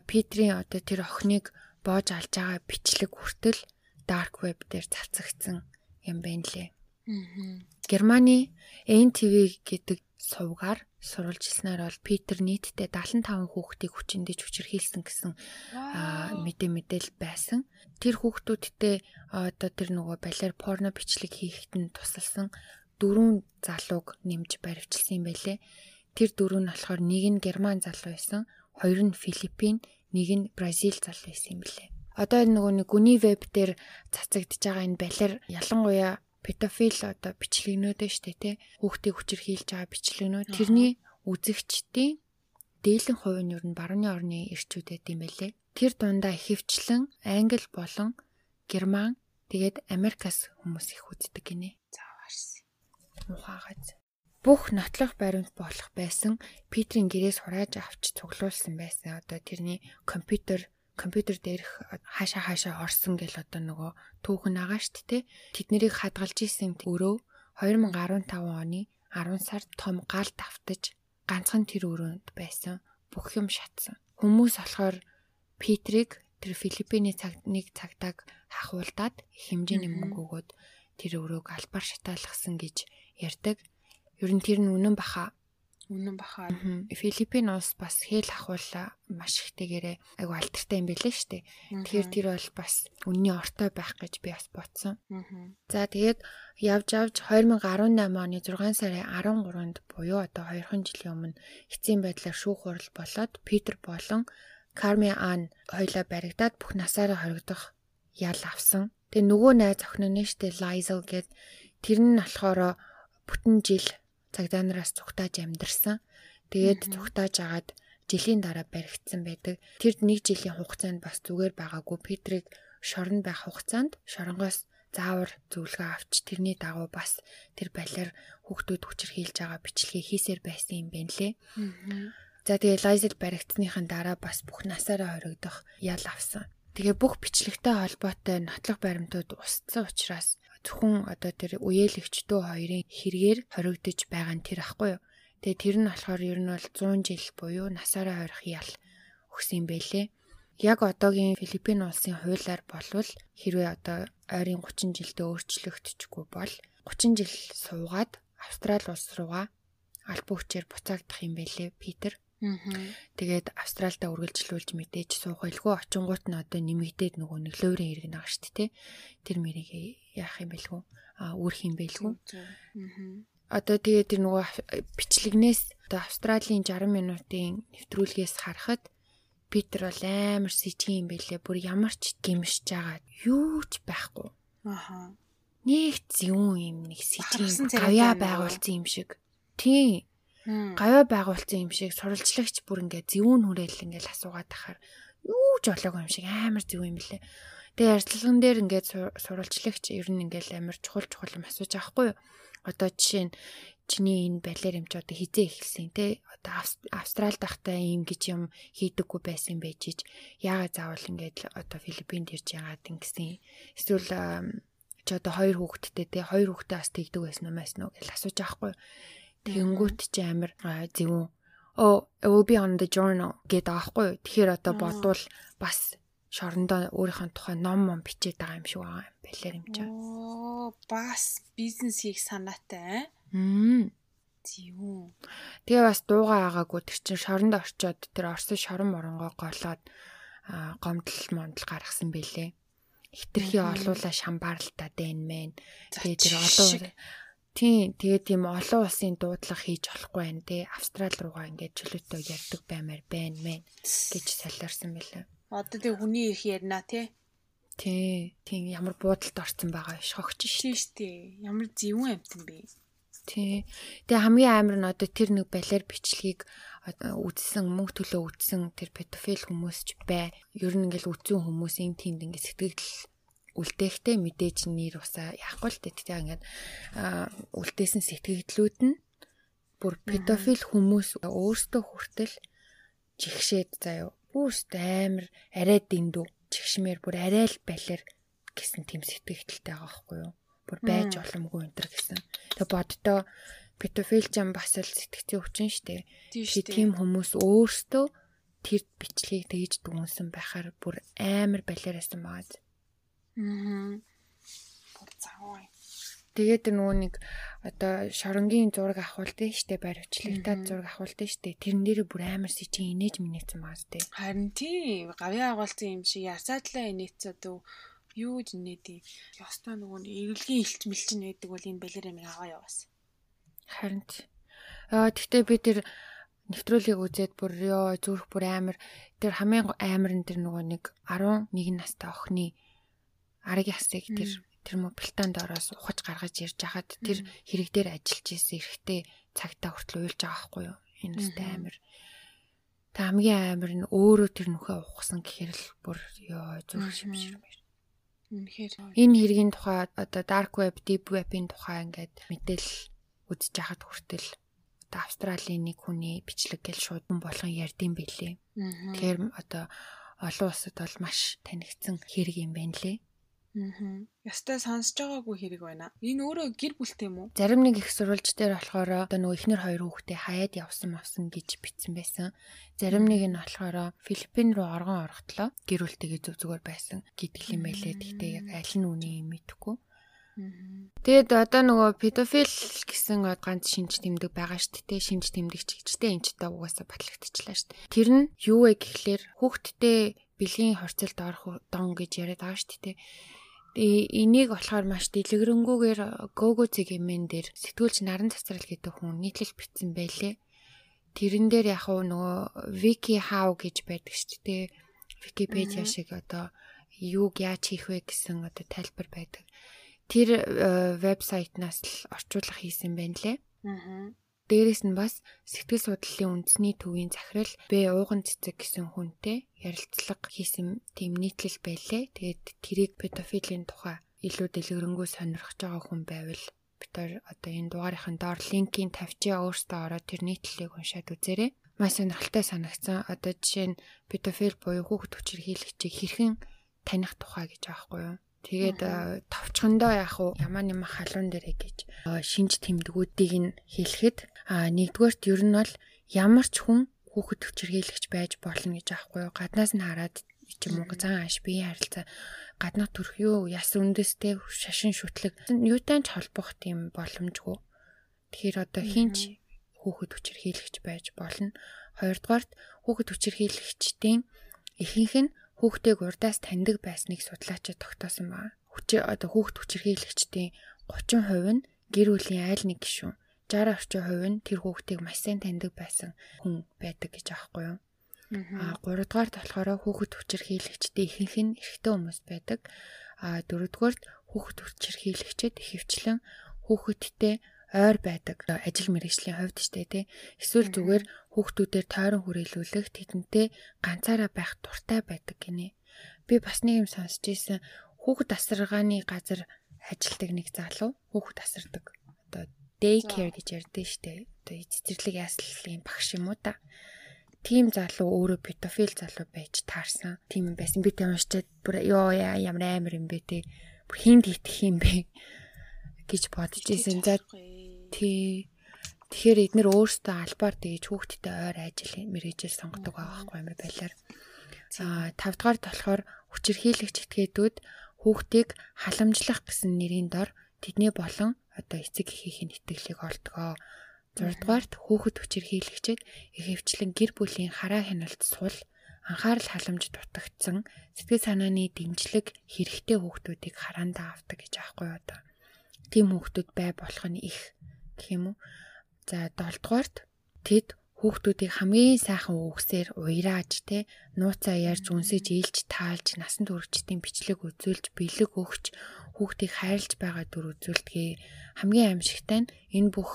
Питрийн одоо тэр охиныг боож алж байгаа бичлэг хүртэл dark web дээр цацагдсан юм байна лээ. Аа. Германы NTV гэдэг сувгаар сурвалжилснаар бол Питер нийтдээ 75 хүүхдийг хүчиндэж хүчирхийлсэн гэсэн мэдээ мэдээл байсан. Тэр хүүхдүүдтэй одоо тэр нөгөө балиар порно бичлэг хийхэд нь тусалсан дөрвөн залууг нэмж баривчилсан юм байлээ. Тэр дөрөв нь болохоор нэг нь герман залуу байсан, хоёр нь филиппин, нэг нь бразил залуу байсан юм билээ. Одоо нөгөө нэг гүний веб дээр цацагдж байгаа энэ балиар ялангуяа педофил одоо бичлэгнүүд нь дээ тий. Хүүхдийг хүчирхийлж байгаа бичлэгнүүд тэрний үзэгчдийн дээлэн хувь нь ер нь барууны орны ирчүүдэд юм байлээ. Тэр дундаа ихэвчлэн англи болон герман тэгээд Америкас хүмүүс их үздэг гинэ. Мухагаз. Бүх нотлох баримт болох байсан Питрийн гэрээс хурааж авч цуглуулсан байсан. Одоо тэрний компьютер компьютер дээрх хаашаа хаашаа орсон гэл одоо нөгөө түүхэн агаа штт те тэднийг хадгалж исэн өрөө 2015 оны 10 сард том гал давтаж ганцхан тэр өрөөнд байсан бүх юм шатсан. Хүмүүс болохоор Питрийг тэр Филиппиний цаг нэг цагдааг хахуулдаад хэмжээний мөнгө өгөөд тэр өрөөг албаар шатаалгасан гэж ярьдаг. Ер нь тэр нь үнэн баха. Үнэн баха. Филиппин улс бас хэл ахуулаа маш ихтэйгээрээ айгу алтартай юм билээ штэ. Тэгэхээр тэр бол бас үнний ортой байх гэж би бас бодсон. За тэгээд явж явж 2018 оны 6 сарын 13-нд буюу одоо 2хан жилийн өмнө эцсийн байдлаар шүүх хурал болоод Питер болон Карми Ан хоёлаа баригдаад бүх насаараа хоригдох ял авсан. Тэгээ нөгөө найз охин нь штэ Лайзел гэд тэр нь болохоор бүтэн жил цагдаа нараас цугтааж амьдэрсэн. Тэгээд цугтааж агаад жилийн дараа баригдсан байдаг. Тэр нэг жилийн хугацаанд бас зүгээр байгаагүй. Петрийг шорон байх хугацаанд шоронгоос заавар зөвлөгөө авч тэрний дагуу бас тэр балиар хүүхдүүд хүчрхийлж байгаа бичлэгийг хийсээр байсан юм байна лээ. За тэгээ Лайзел баригдсныхан дараа бас бүх насаараа хоригдох ял авсан. Тэгээ бүх бичлэгтэй холбоотой нотлох баримтууд устсан учраас зөвхөн одоо тэр үеэлэгчдөө хоёрын хэрэгээр хоригдож байгаа нь тэр ахгүй юу. Тэгээ тэр нь болохоор ер нь бол 100 жил буюу насаараа хорих ял өгсөн юм бэлээ. Яг одоогийн Филиппин улсын хуулиар болвол хэрвээ одоо ойрын 30 жилдээ өөрчлөгдөжгүй бол 30 жил суугаад Австрали улс руугаа албан хүчээр буцаагдах юм бэлээ Питер. Тэгээд Австралида үргэлжлүүлж мэдээж суух байлгүй очингууд нь одоо нэмэгдээд нөгөө нэг луурын хэрэг нэг шүү дээ. Тэр мэрийг яах юм бэлгүй а үүрх юм бэлгүй. Одоо тэгээд тэр нөгөө бичлэгнээс одоо Австралийн 60 минутын нэвтрүүлгээс харахад Питер бол амар сэжиг юм бэлээ. Бүр ямар ч гимшж байгаа юу ч байхгүй. Аха. Нэг зүүн юм нэг сэжиг гавьяа байгуулсан юм шиг. Тийм гавья байгуулсан юм шиг сурвалжлагч бүр ингээ зөвүүн хүрээл ингээл асуугаад тахаар юу ч болоогүй юм шиг амар зөв юм лээ. Тэгээ ярилцлаган дээр ингээд сурвалжлагч ер нь ингээл амар чухал чухал юм асууж байхгүй юу? Одоо жишээ нь чиний энэ балер юм чи одоо хизээ эхэлсэн те одоо австрал дахтай юм гэж юм хийдэггүй байсан байж ич. Яагаад заавал ингээд одоо филиппинд ирж яагаад ингэсэн? Эсвэл чи одоо хоёр хүүхэдтэй те хоёр хүүхдээ бас тэгдэг байсан юм уу гэж асууж байгаа хгүй Тэгэнгүүт чи амир зөвүүн. Oh, it will be on the journal гэдэг аахгүй. Тэгэхээр одоо бодвол бас шорондоо өөрийнхөө тухай ном ном бичээд байгаа юм шиг байгаа юм байлаа юм чинь. Оо, бас бизнес хийх санаатай аа. Мм. Тийм. Тэгээ бас дуугаа агаагүй тэр чин шоронд орчоод тэр орсон шорон моронгоо голоод гомдол мондол гаргасан бэлээ. Хитрхи олуула шамбаарлалтаа дэн мэн. Тэгээ тэр олон Тийм тэгээд тийм олон улсын дуудлага хийж болохгүй байна те. Австрал руугаа ингээд чөлөөтэй ярьдаг баймаар байна мэн гэж солиорсон мэлээ. Одоо тэг хүний их ярина тий. Тий. Тийм ямар буудалд орсон байгаа шогч шүү дээ. Ямар зөвүүн амтан бэ. Тий. Тэгээ хамгийн амар нь одоо тэр нэг балер бичлэгийг үдсэн мөнгө төлөө үдсэн тэр педофил хүмүүс ч бай. Ер нь ингээл үдсэн хүмүүсийн тиймд ингээд сэтгэл үлдээхтэй мэдээж нэр усаа яахгүй л дээ. Тэгээ ингээд үлдээсэн сэтгэгдлүүд нь бүр педофил хүмүүс өөрсдөө хүртэл жигшээд заяа Бүүст амар арай дэндүү чигшмээр бүр арай л балер гэсэн тийм сэтгэгдэлтэй байгаа байхгүй юу? Бүр байж боломгүй энэ төр гэсэн. Тэгээ боддоо педофилжан бас л сэтгцийн хүчин штэ. Тийм хүмүүс өөрсдөө тэр бичлэгийг тэгж дүнсэн байхаар бүр амар балераасан байгаа. Аа. Бүр заваа. Тэгээд нөгөө нэг одоо шоронгийн зураг авахулдээ штэ баривчлагтаад зураг авахулдээ штэ тэрэн дээр бүр амар си чи инээж минийцэн маас тэ. Харин тийм гавьяа агуулсан юм шиг ярсаадлаа инээц одоо юу гэж нээдий. Ёстой нөгөө эргэлгийн илч мэлчин нээдэг бол энэ балер амир аваа яваас. Харин аа тэгтээ би тэр нэвтрүүлгийг үзээд бүр ёо зүрх бүр амар тэр хамгийн амар нь тэр нөгөө нэг 11 настай охины арыг ясыг тэр тэр мобилтанд ороос ухаж гаргаж ирж хахад тэр хэрэг дээр ажиллаж исэн эрэхтэй цагтаа хүртэл уйлж байгаа байхгүй юу? Энэ үстэй амир. Та хамгийн амир нь өөрөө тэр нүхээ ухсан гэхээр л бүр ёо зүрх шимширмээр. Үнэхээр энэ хэргийн тухай одоо dark web, deep web-ийн тухай ингээд мэдээлэл үзэж хахад хүртэл одоо Австралийн нэг хүний бичлэг гэл шууд болгон ярдсан бэлээ. Тэгэхээр одоо олон улсад бол маш танигдсан хэрэг юм байна лээ. Аа. Ястай сонсож байгаагүй хэрэг байна. Энэ өөрөө гэр бүлтэй юм уу? Зарим нэг их сурвалж дээр болохоор одоо нөгөө ихнэр хоёр хүүхдээ хаяад явсан мавсан гэж бичсэн байсан. Зарим нэг нь болохоор Филиппин руу оргон орохтлоо гэр бүлтэйгээ зүг зүгээр байсан гэдэг юм байлээ. Гэхдээ яг аль нь үний юм мэдэхгүй. Тэгэд одоо нөгөө педофил гэсэн ганц шинж тэмдэг байгаа шүү дээ. Шинж тэмдэгч гэжтэй энэ ч одоо угаасаа батлагдчихлаа шүү дээ. Тэр нь юу вэ гэхлээр хүүхдтэй бэлгийн хорцолд орох дон гэж яриад байгаа шүү дээ. Энийг болохоор маш дэлгэрэнгүйгээр Gogo цэгийн дээр сэтгүүлч наран цацрал гэдэг хүн нийтлэл бичсэн байлээ. Тэрэн дээр яг нөгөө Wiki How гэж байдаг шүү дээ. Википедиа шиг одоо юуг яаж хийх вэ гэсэн одоо тайлбар байдаг. Тэр э, вебсайтнаас л орчуулга хийсэн байна лээ. Аа. Дээрээс нь бас сэтгэл судлалын үндэсний төвийн захирал Б ууган цэцэг гэсэн хүнтэй ярилцлага хийсэн тийм нийтлэл байлээ. Тэгээд тэрийг педофилийн тухай илүү дэлгэрэнгүй сонирхож байгаа хүн байвал бид одоо энэ дугаарынхын доор линкийг тавьчаа өөртөө ороод тэр нийтлэлийг уншаад үзээрэй. Маш сонирхолтой санагдсан. Одоо жишээ нь педофил буюу хүүхэд хүчирхийлэгчийг хэрхэн таних тухай гэж аахгүй юу? Тэгээд товчхондоо яг уу ямар нэм халуун дээрээ гэж шинж тэмдгүүдийг нь хэлэхэд а нэгдүгээрт ер нь бол ямар ч хүн хүүхэд хүчирхийлэгч байж болно гэж аахгүй юу? Гаднаас нь хараад ч юм уу? Зан аш биеийн харилцаа. Гаднах төрх юу? Яс үндэстэй? Шашин шүтлэг. Юутай ч холбох тийм боломжгүй. Тэгэхээр одоо хинч хүүхэд хүчирхийлэгч байж болно. Хоёрдугаарт хүүхэд хүчирхийлэгчдийн ихэнх нь хүүхдийг урдаас таньдаг байсныг судлаачид тогтоосон байна. Хүчээ одоо хүүхд хүчирхийлэгчдийн 30% нь гэр бүлийн айл нэг гишүүн, 60 орчим хувь нь тэр хүүхдийг маш сайн таньдаг байсан хүн байдаг гэж аахгүй юу? Аа 3 дугаарт болохоор хүүхэд хүчирхийлэгчдийн ихэнх нь эрэгтэй хүмүүс байдаг. Аа 4 дугаарт хүүхэд хүчирхийлэгчд ихэвчлэн хүүхэдтэй ойр байдаг ажил мэргэжлийн хувьд ч тий эсвэл зүгээр хүүхдүүдээр тойрон хүрээлүүлэх тэдэнтэй ганцаараа байх дуртай байдаг гинэ. Би бас нэг юм сонсч ийсэн хүүхэд асаргааны газар ажилдаг нэг залуу хүүхэд асардаг. Одоо day care гэж ярьдэн штэ. Одоо цэцэрлэг яслалын багш юм уу та. Тим залуу өөрөө педофил залуу байж таарсан. Тим юм байсан. Би тэр уншчаад бүр ёо ямар амар юм бэ те. Бүр хинд итгэх юм бэ гэж бодож ийсэн. За Тий. Тэгэхээр эднэр өөрсдөө албаар тэгж хүүхдтэй ойр ажил мэрэгжил сонгодог байхгүй амар байлаар. Аа 5 дугаарт болохоор хүчирхийлэгч этгээдүүд хүүхдийг халамжлах гэсэн нэрийн дор тэдний болон одоо эцэг эхийн итгэлийг олдгоо. 6 дугаарт хүүхэд хүчирхийлэгчид ихэвчлэн гэр бүлийн хараа хяналт сул анхаарал халамж дутагдсан сэтгэл санааны дэмжлэг хэрэгтэй хүүхдүүдийг хараандаа авдаг гэж аахгүй одоо. Тим хүүхдүүд бай болох нь их гэх юм уу. За 7 дугаарт тэд хүүхдүүдийг хамгийн сайхан үгсээр уйрааж те нууцаа ярьж үнсэж ийлж таалж насан туршидтын бичлэг үзүүлж бэлэг өгч хүүхдийг хайрлж байгаа дүр үзүүлдэгээ хамгийн аимшигтай нь энэ бүх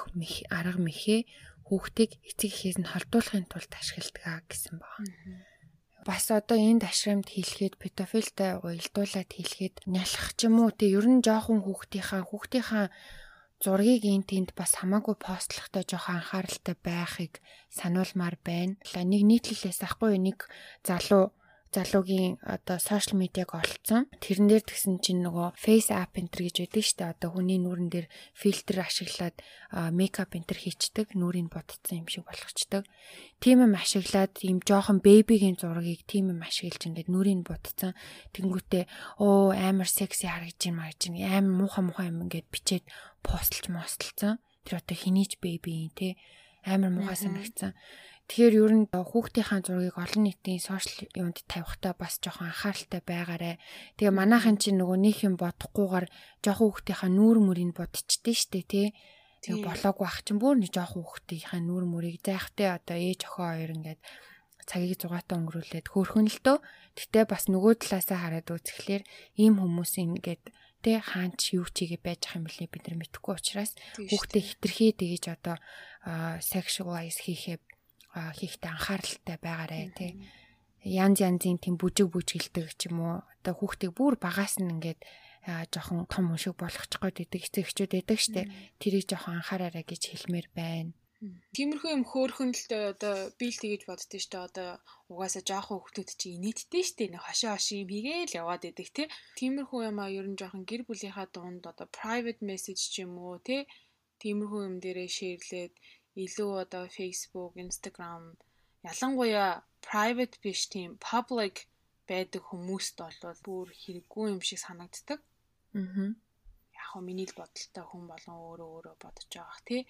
арга мэхээ хүүхдийг эцэг эхээс нь холдуулахын тулд ашигладаг гэсэн баг. Бас одоо энэ ташрамд хэлэхэд педофилтай уялдуулаад хэлэхэд нялах ч юм уу те ер нь жоохон хүүхдийнхаа хүүхдийнхаа зургийг энэ тэнд бас хамаагүй постлохтой жоохон анхааралтай байхыг сануулмаар байна. Нэг нийтлэлээс ахгүй нэг залуу залуугийн одоо сошиал медиаг олцсон. Тэрэн дээр тэгсэн чинь нөгөө face app enter гэж байдаг штэ. Одоо хүний нүүрэн дээр фильтр ашиглаад мейкап enter хийчдэг, нүрийг ботцсон юм шиг болгочдөг. Тийм юм ашиглаад ийм жоохон бэбигийн зургийг тийм юм ашиглаж ингээд нүрийг ботцсон. Тэнгүүтээ оо амар секси харагдаж харагдаж юм. Амар муухай муухай юм ингээд бичээд постлж мостолцсон. Тэр одоо хинийч бэби те амар муухай санагдсан. Тэгэхээр ер нь хүүхдийнхаа зургийг олон нийтийн сошиал юунд тавихтаа бас жоохон анхааралтай байгаарэ. Тэгээ манайхан чинь нөгөө нэг юм бодохгүйгээр жоохон хүүхдийнхаа нүүр мөрийг бодчихдээ штэ тий. Тэгээ болоог байх чинь бүр нэг жоохон хүүхдийнхаа нүүр мөрийг зайхтай одоо ээж охин хоёр ингээд цагийг зугаатаа өнгөрүүлээд хөөрхөн л дөө. Гэтэ бас нөгөө талаасаа хараад үзэхлээр ийм хүмүүс ингээд тэ хаач юу чигээ байж ах юм бэлээ бид нар мэдэхгүй учраас хүүхдээ хитрхээ тэгэж одоо sexualize хийхээ хийхдээ анхааралтай байгаарэ тий. Янз янзын тийм бүжиг бүжгэлдэг ч юм уу. Одоо хүүхдийг бүр багаас нь ингээд жоохон том шиг болгочих гээд идэг эцэгчүүд байдаг штэ. Тэрийг жоохон анхаараарай гэж хэлмээр байна. Тиймэрхүү юм хөөхөн л одоо би л тэгэж боддөө штэ одоо угаасаа жоохон хүүхдүүд чи инээдтэй штэ нэг хошоо хошоо юм хийгээл яваад идэг тий. Тиймэрхүү юм а ер нь жоохон гэр бүлийнхаа дунд одоо private message ч юм уу тий. Тиймэрхүү юм дээрээ шеэрлээд илүү одоо Facebook, Instagram ялангуяа private биш тийм public байдаг хүмүүст бол бүр хэрэггүй юм шиг санагддаг. Аа. Яг хөө миний л бодолтой хүн болон өөрөө өөрөө бодож байгаа тий.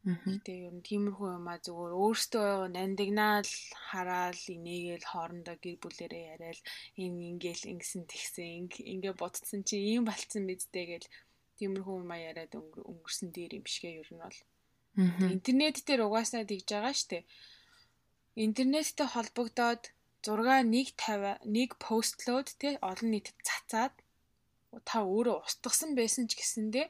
Гэтэ ер нь тиймэрхүү юм а зүгээр өөртөө нандингаал хараал инээгээл хоорондоо гэр бүлэрээ яриад энэ ингээл ингэсэн тэгсэн ингээ бодсон чи ийм болцсон мэдтэй гэл тиймэрхүү юм а яриад өнгөрсөн дээр юм шигэ ер нь бол Интернет дээр угаасаа тэгж байгаа штэ. Интернеттэй холбогдоод зураг нэг 50 нэг постлоод тий олон нийтэд цацаад та өөрөө устгасан байсан ч гэсэндээ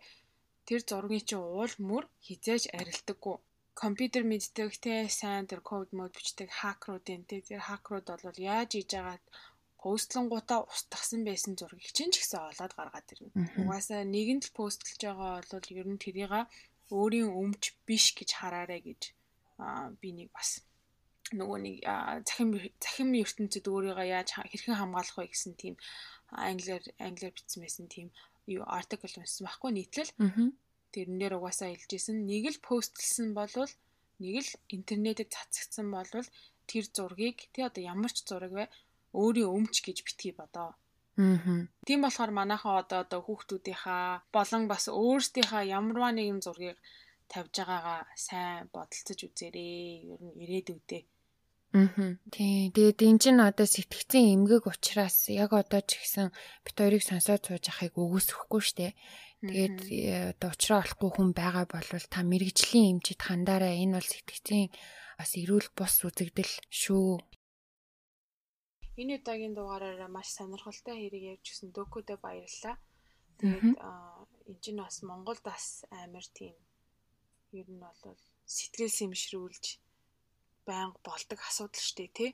тэр зургийн чинь уул мөр хизээж арилдаггүй. Компьютер мэддэг те сайн тэр код мод бичдэг хакеруудын те тэр хакерууд бол яаж хийж агаад постлонгуудаа устгасан байсан зургийг чинь ч гэсэн олоод гаргаад ирнэ. Угаасаа нэгэн л постлж байгаа бол ер нь тэрийг өөрийн өмч биш гэж хараарэ гэж би нэг бас нөгөө нэг захим захим ертөнцид өөрийгөө яаж хэрхэн хамгаалах вэ гэсэн тийм англиар англиар бичсэн байсан тийм юу артикл уншсан байхгүй нийтлэл. Тэрэн дээр угаасаа хэлжсэн нэг л постлсон болвол нэг л интернетэд цацагдсан болвол тэр зургийг тий одоо ямар ч зураг вэ өөрийн өмч гэж битгий бодоо. Тийм болохоор манайхаа одоо одоо хүүхдүүдийнхаа болон бас өөрсдийнхаа ямарваа нэгэн зургийг тавьж байгаагаа сайн бодолцож үзээрэй. Ер нь ирээдүйдээ. Аа. Тий. Тэгээд энэ чинь одоо сэтгцэн эмгэг учраас яг одоо ч гэсэн бит хоёрыг сонсоод сууж ахыг өгөөсөхгүй штэ. Тэгээд э, одоо уучраа олохгүй хүн байгаа болвол та мэрэгжлийн эмчит хандаараа энэ бол сэтгцэн бас эрүүл бус үзэгдэл шүү. Энэ удаагийн дугаараараа маш сонирхолтой хэрэг гисэн Докудэ баярлалаа. Тэгээд энэ чинь бас Монголд бас амар тийм ер нь бол сэтгэл сэмшрүүлж байнга болдог асуудал штэ тий.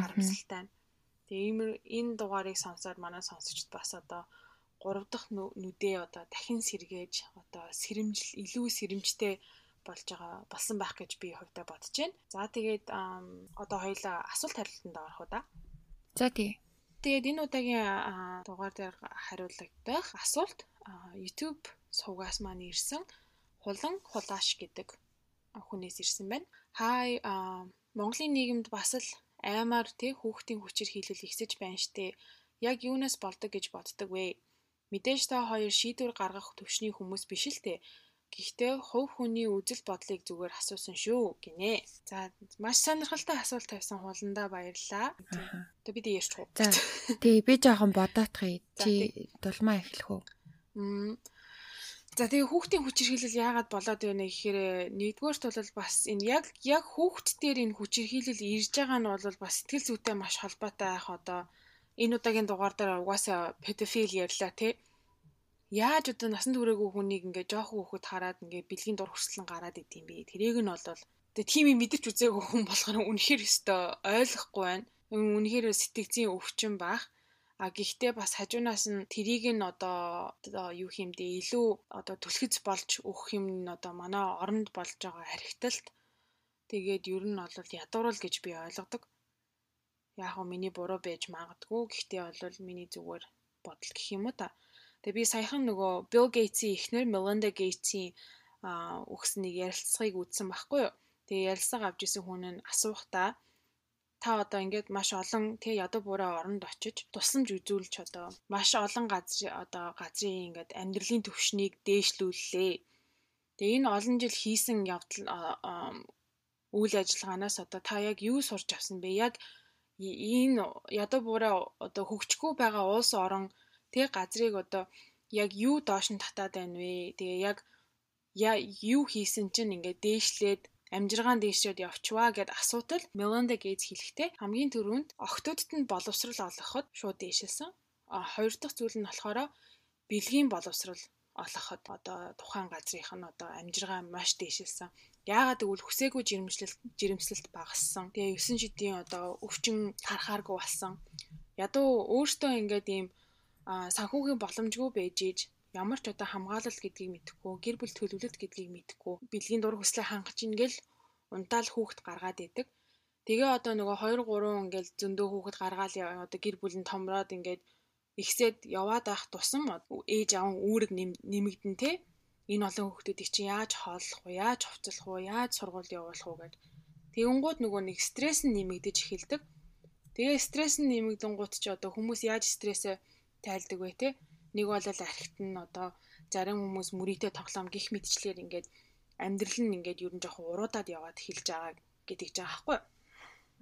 Харамсалтай. Тэгээ энэ дугаарыг сонсоод манай сонсогчд бас одоо 3 дахь нүдээ одоо дахин сэргээж одоо сэрэмжл илүү сэрэмжтэй болж байгаа болсон байх гэж би хувьдаа бодож байна. За тэгээд одоо хоёлаа асуулт хариултанд орох уу да. За тий. Тэгээд энэ удаагийн дугаар дээр хариулагдах асуулт YouTube сувгаас маань ирсэн хулан хулааш гэдэг хүнээс ирсэн байна. Хай Монголын нийгэмд бас л аймаар тий хүүхдийн хүчээр хийлэл ихсэж байна штэ. яг юунаас болдог гэж боддог вэ? Мэдээж та хоёр шийдвэр гаргах төвшний хүмүүс биш л дээ. Гэхдээ хувь хүний үзэл бодлыг зүгээр асуусан шүү гинэ. За маш сонирхолтой асуулт тавьсан хууландаа баярлалаа. Тэгээ бид ярьж хуу. За тий би жоохон бодоотхий. Чи дулмаа эхлэх үү? За тэгээ хүүхдийн хүч хэрхийлэл яагаад болоод байна гэхээр нэгдүгээрт бол бас энэ яг яг хүүхд дээр энэ хүч хэрхийлэл ирж байгаа нь бол бас сэтгэл зүйтэй маш холбоотой байх одоо энэ удаагийн дугаар дээр угаасаа педофил ярьлаа тий. Яаж одоо насан туршаагүй хүнийг ингээ жоохон хүүхэд хараад ингээ бэлгийн дур хүрсэлэн гараад идэм бэ. Тэрийг нь бол тэгээ тийм юм мэдэрч үзээгүй хүн болохоор үнэхээр өстой ойлгохгүй байна. Үнэхээр сэтгцийн өвчин бах. А гэхдээ бас хажуунаас нь тэрийг нь одоо юу хиймдээ илүү одоо түлхэц болж өгөх юм нь одоо манай оронд болж байгаа харигталт тэгээд ер нь бол ядуурл гэж би ойлгодог. Яг нь миний буруу байж магадгүй. Гэхдээ бол миний зүгээр бодол гэх юм уу та. Тэгээ би саяхан нөгөө Bill Gates-ийн эхнэр Melinda Gates-ийн өгснэг ярилцлагыг үзсэн байхгүй юу. Тэгээ ярилцлага авч исэн хүн нь асуухтаа та одоо ингээд маш олон тий ядуу буурай оронд очиж тусламж үзүүлж одоо маш олон газрын одоо газрын ингээд амьдралын төвшнийг дээшлүүллээ. Тэгээ энэ олон жил хийсэн явдал үйл ажиллагаанаас одоо та яг юу сурч авсан бэ? Яг энэ ядуу буурай одоо хөгжихгүй байгаа улс орон тэг газрыг одоо яг юу доош нь татаад байна вэ? Тэгээ яг юу хийсэн чинь ингээд дээшлээд амжиргаан дээшрээд явчваа гэд асуудал Melinda Gates хэлэхдээ хамгийн түрүүнд охтуудад нь боловсрал олгоход шууд дээшилсэн. А хоёр дахь зүйл нь болохоор бэлгийн боловсрал олгоход одоо тухайн газрынх нь одоо амжиргаан маш дээшилсэн. Яагаад гэвэл хүсээгүй жирэмслэлт жирэмслэлт багассан. Тэгээ 9 шидийн одоо өвчин харахааргүй болсон. Ядуу өөртөө ингээд ийм санхүүгийн боломжгүй байж ийж ямар ч одоо хамгаалал гэдгийг мэдэхгүй, гэр бүл төлөвлөлт гэдгийг мэдэхгүй, бэлгийн дур хүслээ хангаж ингээл унтаал хүүхэд гаргаад идэг. Тэгээ одоо нөгөө 2 3 ингээл зөндөө хүүхэд гаргаал одоо гэр бүл нь томроод ингээд ихсээд яваад байх тусам ээж аав үүрэг нэмэгдэн те энэ олон хүүхдүүдийг чи яаж хооллох вэ? Яаж хувцлах вэ? Яаж сургууль явуулах вэ гэд тэгэнгүүт нөгөө нэг стресс нь нэмэгдэж эхэлдэг. Тэгээ стресс нь нэмэгдэн гут чи одоо хүмүүс яаж стрессээ тайлдаг вэ те Нэг бол архит нь одоо зарим хүмүүс мөрийтэй тоглоом гих мэдчлэр ингээд амьдрал нь ингээд ер нь жоохон уруудаад яваад хэлж байгаа гэдэг ч байгаа байхгүй.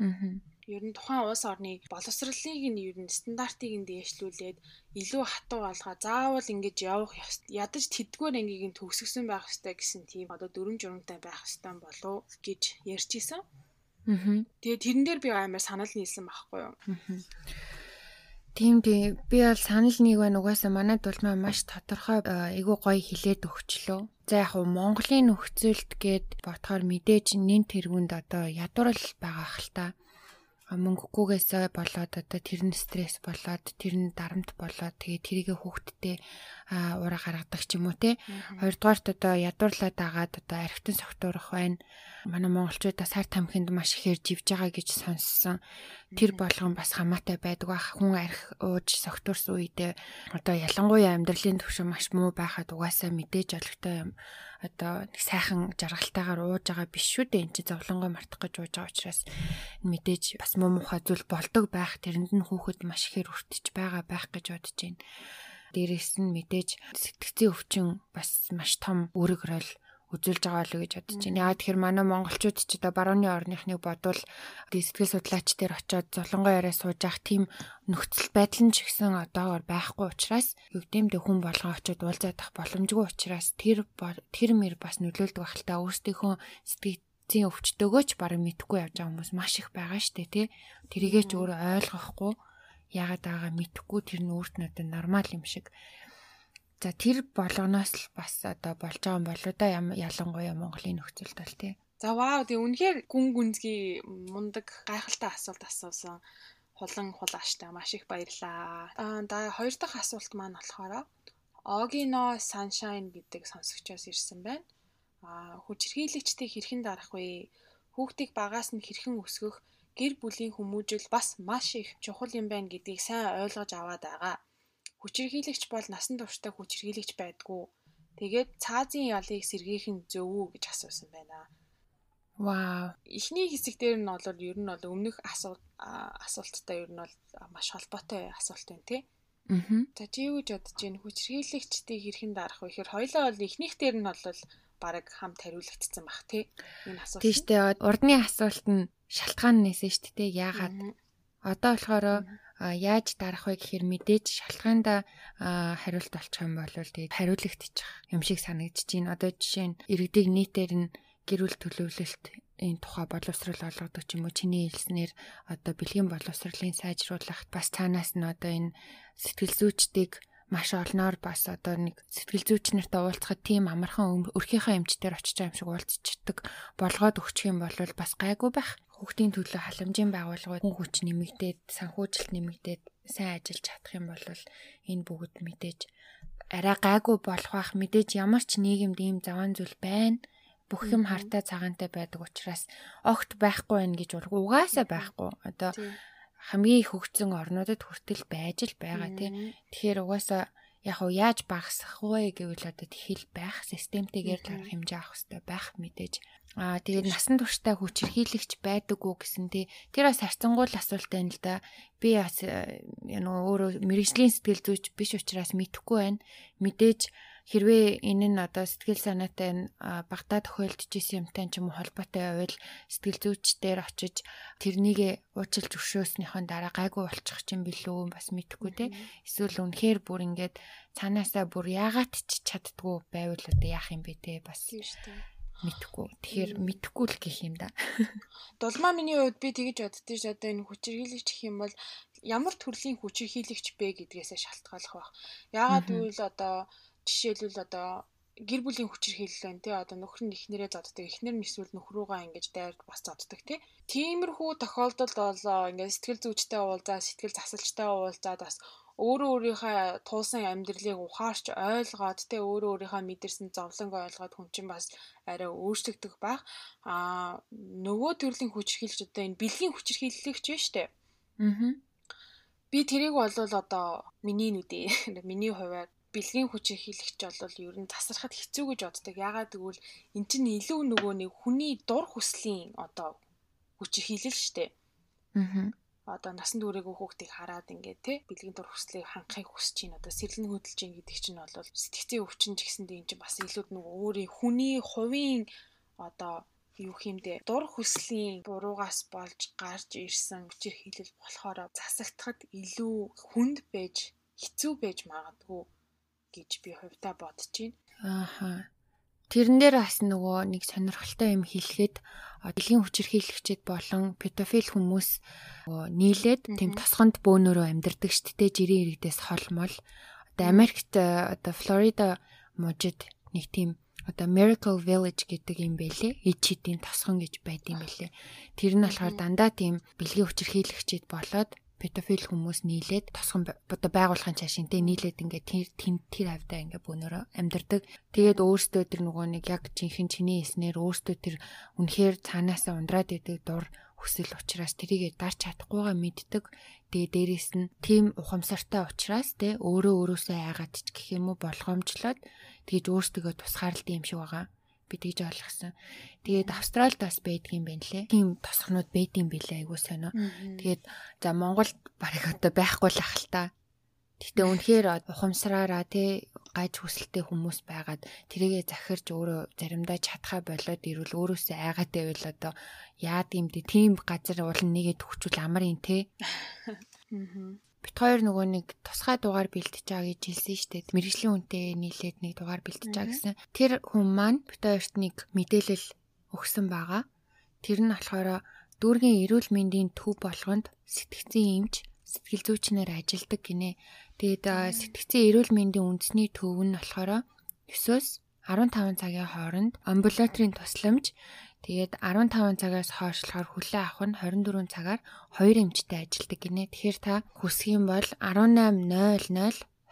Аа. Ер нь тухайн улс орны боловсролыг нь ер нь стандартыг нь дээшлүүлээд илүү хатуу болгоо заавал ингэж явах ядаж тэдгээр ангийг нь төгсгсөн байх хэрэгтэй гэсэн тийм одоо дөрөв журамтай байх хэрэгтэй болов гэж ярьж исэн. Аа. Тэгээ тэрэн дээр би амар санал нийлсэн байхгүй юу. Аа. Тийм тийм би бол санал нэг байна угаасаа манай дулмаа маш тодорхой айгуу гоё хилээд өгчлөө. За яг уу Монголын нөхцөлд гээд бодохоор мэдээж нэн тэргүнд одоо ядуурл байгаа хэл та мөнгөгүйгээсээ болоод одоо тэр нь стресс болоод тэр нь дарамт болоод тэгээ тэрийгэ хүүхдтэй ураа гаргадаг ч юм уу те. Хоёрдугаарт одоо ядуурлаад агаад одоо архитан согтуурах байна. Манай монголчуудаа сар тамхинд маш ихээр живж байгаа гэж сонссон. Тэр болгон бас хамаатай байдаг бах. Хүн арх ууж согтуурсан үедээ одоо ялангуяа амьдралын төвшин маш муу байхад угаасаа мэдээж олигтой юм одоо нэг сайхан жаргалтайгаар ууж байгаа биш шүү дээ. Энд чи зовлонгоо мартах гэж ууж байгаа учраас мэдээж бас муу мухай зүйл болдог байх. Тэрэнд нь хүүхэд маш ихээр өртөж байгаа байх гэж бодож байна. Дээрээс нь мэдээж сэтгцийн өвчин бас маш том үүрэг рол үзүүлж байгаа л гэж бодож байна. Яагаад тэгэхээр манай монголчууд ч одоо барууны орныхныг бодвол сэтгэл судлаач дээр очиод золонгоо яриа сууж явах тийм нөхцөл байдал нь ч гэсэн одоогор байхгүй учраас гэмдэ хүн болгоо очиод уулзаад ах боломжгүй учраас тэр тэр мэр бас нөлөөлдөг та. Өөрсдийнхөө сэтгэцийн өвчтөөгөө ч барыг мэдхгүй явж байгаа хүмүүс маш их байгаа штэ тий. Тэрийгээ ч өөрөө ойлгохгүй. Яагаад байгаа мэдхгүй? Тэр нь өөрт нь одоо нормал юм шиг За тэр болгоноос л бас одоо болж байгаа юм болоо да ялангуяа Монголын нөхцөлд бол тий. За вау тий үнэхээр гүн гүнзгий мундаг гайхалтай асуулт асуусан. Хулан хулааштай маш их баярлаа. Аа да хоёр дахь асуулт маань болохоор Ogino Sunshine гэдэг сонсогчоос ирсэн байна. Аа хүчирхийлэгчтэй хэрхэн дарах вэ? Хүүхдийг багаас нь хэрхэн өсгөх, гэр бүлийн хүмүүжил бас маш их чухал юм байна гэдгийг сайн ойлгож аваад байгаа Хүчирхийлэгч бол насан туршдаа хүчирхийлэгч байдгүй. Тэгээд цаазын ялыг сэргийх нь зөв үү гэж асуусан байна. Вау. Эхний хэсэг дээр нь бол ер нь бол өмнөх асуулт асуулттай ер нь бол маш холбоотой асуулт байна тий. Аа. За чи юу гэж бодож байна? Хүчрхийлэгчдийг хэрхэн дарах вэ? Тэгэхээр хоёлаа бол эхнийх дээр нь бол баг хамт хариулагдсан бах тий. Энэ асуулт. Дээ. Урдны асуулт нь шалтгаан нээсэн шүү дээ. Яагаад? Одоо болохоор яаж дарах вэ гэхээр мэдээж шалтгаанда хариулт болчих юм бол тэгээд хариулагдчих юм шиг санагдаж байна. Одоо жишээ нь иргэдэг нийтээр нь гэрүүл төлөвлөлт энэ тухай боловсрал олгодог ч юм уу чиний хэлснээр одоо бэлгийн боловсролын сайжруулах бас цаанаас нь одоо энэ сэтгэл зүйчдийг маш олноор бас одоо нэг сэтгэл зүйч нартай уулзахад тийм амархан өрхийнхөө эмчтэр очиж байгаа юм шиг уулзчихдаг болгоод өгчих юм бол бас гайгүй байх. Хүүхдийн төлөө халамжийн байгууллагууд хүн хүч нэмэгдээд санхүүжилт нэмэгдээд сайн ажиллаж чадах юм бол энэ бүгд мэдээж арай гайгүй болох бах. Мэдээж ямар ч нийгэмд ийм заван зүйл байна. Бүх юм хартай цагаантай байдаг учраас огт байхгүй байх гэж угаасаа байхгүй. Одоо хамгийн их хөгжсөн орнуудад хүртэл байж л байгаа тий. Тэгэхээр угаасаа яг уу яаж багасгах вэ гэвэл одоо тэхэл байх системтэйгээр дарах хэмжээ авах хэрэгтэй байх мэдээж. Аа тэгээд насан туршдаа хүчирхийлэгч байдаггүй гэсэн тий. Тэр бас харцангуул асуулт байна л да. Би бас яа өөрөө мэрэгжлийн сэтгэл зүйч биш учраас мэдэхгүй байна. Мэдээж хэрвээ энэ нь одоо сэтгэл санаатай багтаа тохиолдож исэн юмтай ч юм уу холбоотой байвал сэтгэл зүйчдээр очиж тэрнийг уучлж өршөөснийхэн дараа гайгүй болчих юм билүү бас мэдэхгүй те эсвэл үнэхээр бүр ингээд цаанаасаа бүр яагаад ч чаддгүй байвал одоо яах юм бэ те бас мэдхгүй. Тэгэхээр мэдхгүй л гэх юм да. [laughs] Дулмаа миний хувьд би тэгэж боддөө ш одоо энэ хүчирхийлэгч гэх юм бол ямар төрлийн хүчирхийлэгч бэ гэдгээс шалтгааллах байх. Яагаад гэвэл одоо жишээлбэл одоо гэр бүлийн хүчирхийлэл байна тий одоо нөхөр нь ихнэрээ зоддог ихнэр нь эсвэл нөхрүүгээ ингэж дайр бас зоддог тий тиймэрхүү тохиолдолд бол ингээд сэтгэл зүйчтэй уулзаа сэтгэл засалчтай уулзаад бас өөрөө өөрийнхөө туулсан амьдралыг ухаарч ойлгоод тэ өөрөө өөрийнхөө мэдэрсэн зовлонг ойлгоод хүн чинь бас арай өөрчлөгдөх байх. Аа нөгөө төрлийн хүчирхийлэгч одоо энэ бэлгийн хүчирхийлэгч байна штэ. Аа. Би тэрийг бол одоо миний нүдээ [laughs] миний хувьд бэлгийн хүч хийлэгч бол ер нь тасархад хэцүү гэж боддог. Ягаад гэвэл эн чинь илүү нөгөө нэг хүний дур хүслийн одоо хүч хийлэл штэ. Аа. Одоо насан туршаагүй хүүхдийг хараад ингээд те бэлгийн дур хүслийг хангахыг хүсэж чинь одоо сэрэлэн хөдөлж чинь гэдэг чинь бол сэтгцийн өвчин ч гэсэндээ эн чинь бас илүү нөгөө өөрийн хүний хувийн одоо юу хэмдэ дур хүслийн буруугаас болж гарч ирсэн хүчээр хийлэл болохоор засагдахад илүү хүнд байж хэцүү байж магадгүй гэж би хувьдаа бодож байна. Ааха. Тэрэн дээр бас нөгөө нэг сонирхолтой юм хэлэхэд дэлхийн хүчирхийлэгчид болон педофил хүмүүс нийлээд тэм тосгонд бөөнөрөө амьдардаг дээ жирийн иргэдээс холмол. Одоо Америкт одоо Флорида мужид нэг тийм одоо Miracle Village гэдэг юм байлээ. Ичидийн тосгон гэж байд юм байлээ. Тэр нь болохоор дандаа тийм бэлгийн хүчирхийлэгчид болоод педофил хүмүүс нийлээд тосгон одоо байгуулахын чашинтэй нийлээд ингээд тэр тэр хавьдаа ингээд бөөнөрөө амьдардаг. Тэгээд өөрсдөө тэр нөгөө нэг яг жинхэнэ чиний эснэр өөрсдөө тэр үнэхээр цаанаасаа ундраад идэг дур хүсэл учраас тэрийг дарч чадахгүйгаа мэддэг. Тэгээ дээрэс нь тийм ухамсартай учраас те өөрөө өөрөөсөө айгаад ч гэх юм уу болгоомжлоод тэгж өөртөө тусгаарлалт юм шиг байгаа би тэгж ойлгосон. Тэгээд Австралид бас байдаг юм байна лээ. Тийм тосхнууд байдаг юм билээ айгуу сонио. Тэгээд за Монголд барыг одоо байхгүй л ах л та. Гэтэ үнэхээр ухамсараараа тий гаж хүсэлтэй хүмүүс байгаад тэрийгэ захирж өөрөө заримдаа чадхаа болоод ирвэл өөрөөсөө айгаад байвал одоо яад юм дэ тийм газар уул нэгээд төгчүүл амар юм те. Аа бит хоёр нөгөө нэг тусгай дугаар бэлтэж байгаа гэж хэлсэн шүү дээ. Мэргэжлийн үнэтэй нийлээд нэг дугаар бэлтэж байгаа гэсэн. Тэр хүн маань бит хоёрт нэг мэдээлэл өгсөн байгаа. Тэр нь болохоор дүүргийн эрүүл мэндийн төв болгонд сэтгцийн эмч сэтгэл зүйчнэр ажилладаг гинэ. Тэгээд сэтгцийн эрүүл мэндийн үндэсний төв нь болохоор 9-өөс 15 цагийн хооронд амбулаторийн тусламж Тэгээд 15 цагаас хойшлохоор хүлээ авах нь 24 цагаар 2 эмчтэй ажилдаг гинэ. Тэгэхээр та хүсэх юм бол 18:00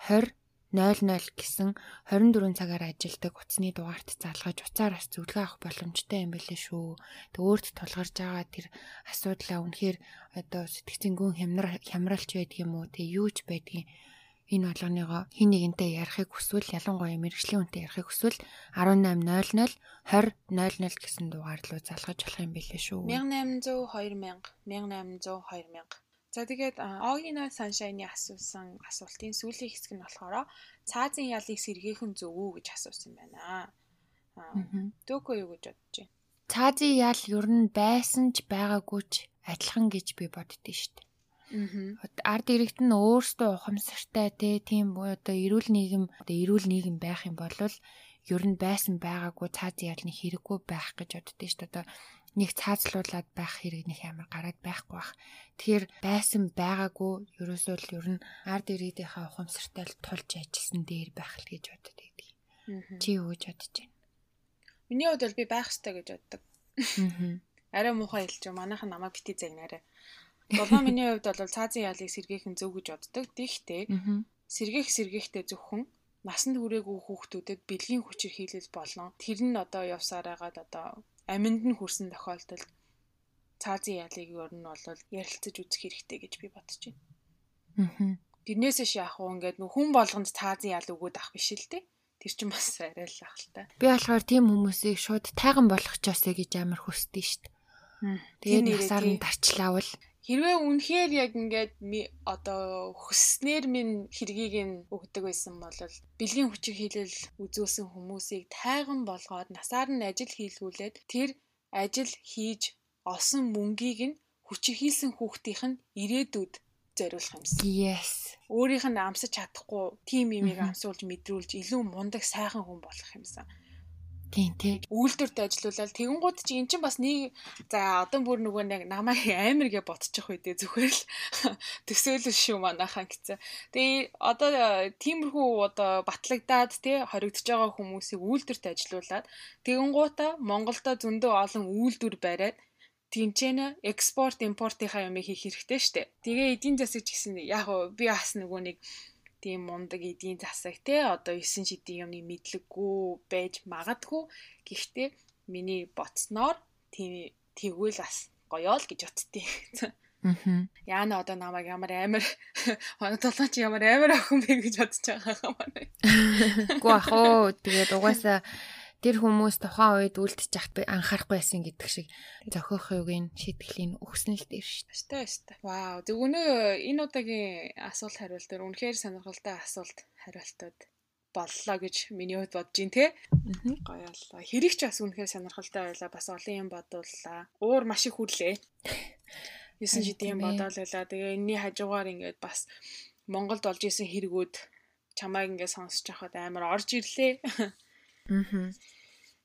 20 00 гэсэн 24 цагаар ажилдаг утасны дугаарт залгаж уцаар бас зөвлөгөө авах боломжтой юм билээ шүү. Тэг өөрт тулгарч байгаа тэр асуудлаа үнэхээр одоо сэтгцэн гүн хямралч байдаг юм уу? Тэг юу ч байдгийг энэ болгоныгоо хин нэгэнтэй ярихыг хүсвэл ялангуяа мэрэгжлийн үнтэй ярихыг хүсвэл 1800 2000 гэсэн дугаар руу залгаж болох юм билээ шүү. 1800 2000 1800 2000 За тэгээд Огино Саншайны асуусан асуултын сүүлийн хэсэг нь болохоор цаазын ялыг сэргээхэн зөв үү гэж асуусан байна. Дөөкөө юу гэж бодож байна? Цаазын ял ер нь байсан ч байгаагүй ч адилхан гэж би боддөө шүү дээ. Ард иргэд нь өөрсдөө ухамсартай те тийм одоо эрүүл нийгэм одоо эрүүл нийгэм байх юм бол ер нь байсан байгаагүй цаазын ялны хэрэггүй байх гэж боддөө шүү дээ. Одоо нэг цаазлуулаад байх хэрэг нэг амар гараад байхгүй бах. Тэгэхээр байсан байгаагүй ерөөсөө л ер нь ард иргэдийнхаа ухамсартай л тулж ажилласан дээр байх л гэж боддог. Чи юу гэж бодож байна? Миний хувьд бол би байх ёстой гэж боддог. [laughs] Арай муухай хэлж байгаа. Манайхан намайг бити загнаарай. Долоо миний хувьд бол цаазын ялыг сэргээхэн зөв гэж боддог. Тэгтээ сэргээх сэргээхтэй зөвхөн насанд хүрээгүй хүүхдүүдэд бэлгийн хүчээр хийлэл болно. Тэр нь одоо явсаар байгаад одоо аминд нь хүрсэн тохиолдолд цаазын ялыг ер нь бол ярилцаж үзэх хэрэгтэй гэж би бодож байна. Аа. Тэрнээсээ яах вэ? Ингээд нөх хүн болгонд цаазын ял өгөөд ах биш л дээ. Тэр чинь бас арай л ах л та. Би болохоор тийм хүмүүсийг шууд тайган болгочихосэй гэж амар хүсдэж шít. Тэгээд насаар нь тарчлаавал хэрвээ үнэхээр яг ингээд одоо хүснээр минь хэргийг нь өгдөг байсан бол бэлгийн хүчиг хийлэл үзүүлсэн хүмүүсийг тайган болгоод насаар нь ажил хийлгүүлээд тэр ажил хийж олсон мөнгийг нь хүчиг хийсэн хүүхдийнх нь ирээдүйд зориулах юмсан. Yes. Өөрийнх нь амсаж чадахгүй тим имийг амсуулж мэдрүүлж илүү мундаг сайхан хүн болох юмсан. Тийм тий. Үйлдвэрт ажиллаулаад тэгэнгუთ чи эн чинь бас нэг за одоо бүр нөгөө нэг намайг амар гэж ботчих үедээ зүгээр л [laughs] төсөөлөл шүү манайхаа гэсэн. Тэгээ одоо тиймэрхүү одоо батлагдаад тий хоригдож байгаа хүмүүсийг үйлдвэрт ажиллаулаад тэгэнгуутаа Монголдо зөндөө олон үйлдвэр бариад тэнцэнэ экспорт импортынхаа юмыг хийх хэрэгтэй штэ. Тэгээ эдийн засаг гэсэн яг би бас нөгөө нэг тийм мундаг эдийн засаг те одоо 9 шидийн юмны мэдлэггүй байж магадгүй гэхдээ миний боцноор тийм тэгвэл бас гоё л гэж боддتي. Аа. Яна одоо намайг ямар амар чи ямар амар охин бэ гэж бодож байгаа юм байна. Гүү ах оо тэгээд угаасаа тэр хүмүүс тухайн үед үлдчих би анхаарахгүй байсан гэдэг шиг зохиохыг шийтгэлийн өгсөн л дээр шүү дээ. Өстой өстой. Вау. Тэг өнөө энэ удаагийн асуулт хариулт дээр үнэхээр сонирхолтой асуулт хариултууд боллоо гэж миний хувьд бодож байна те. Гоё боллоо. Хэрэг ч бас үнэхээр сонирхолтой байлаа. Бас олон юм бодууллаа. Уур маш их хүрлээ. [laughs] 9 жидийн бодоол байлаа. Тэгээ энэний хажуугаар ингээд бас Монголд олж исэн хэрэгүүд чамайг ингээд сонсож байхад амар орж ирлээ. [laughs] Аа.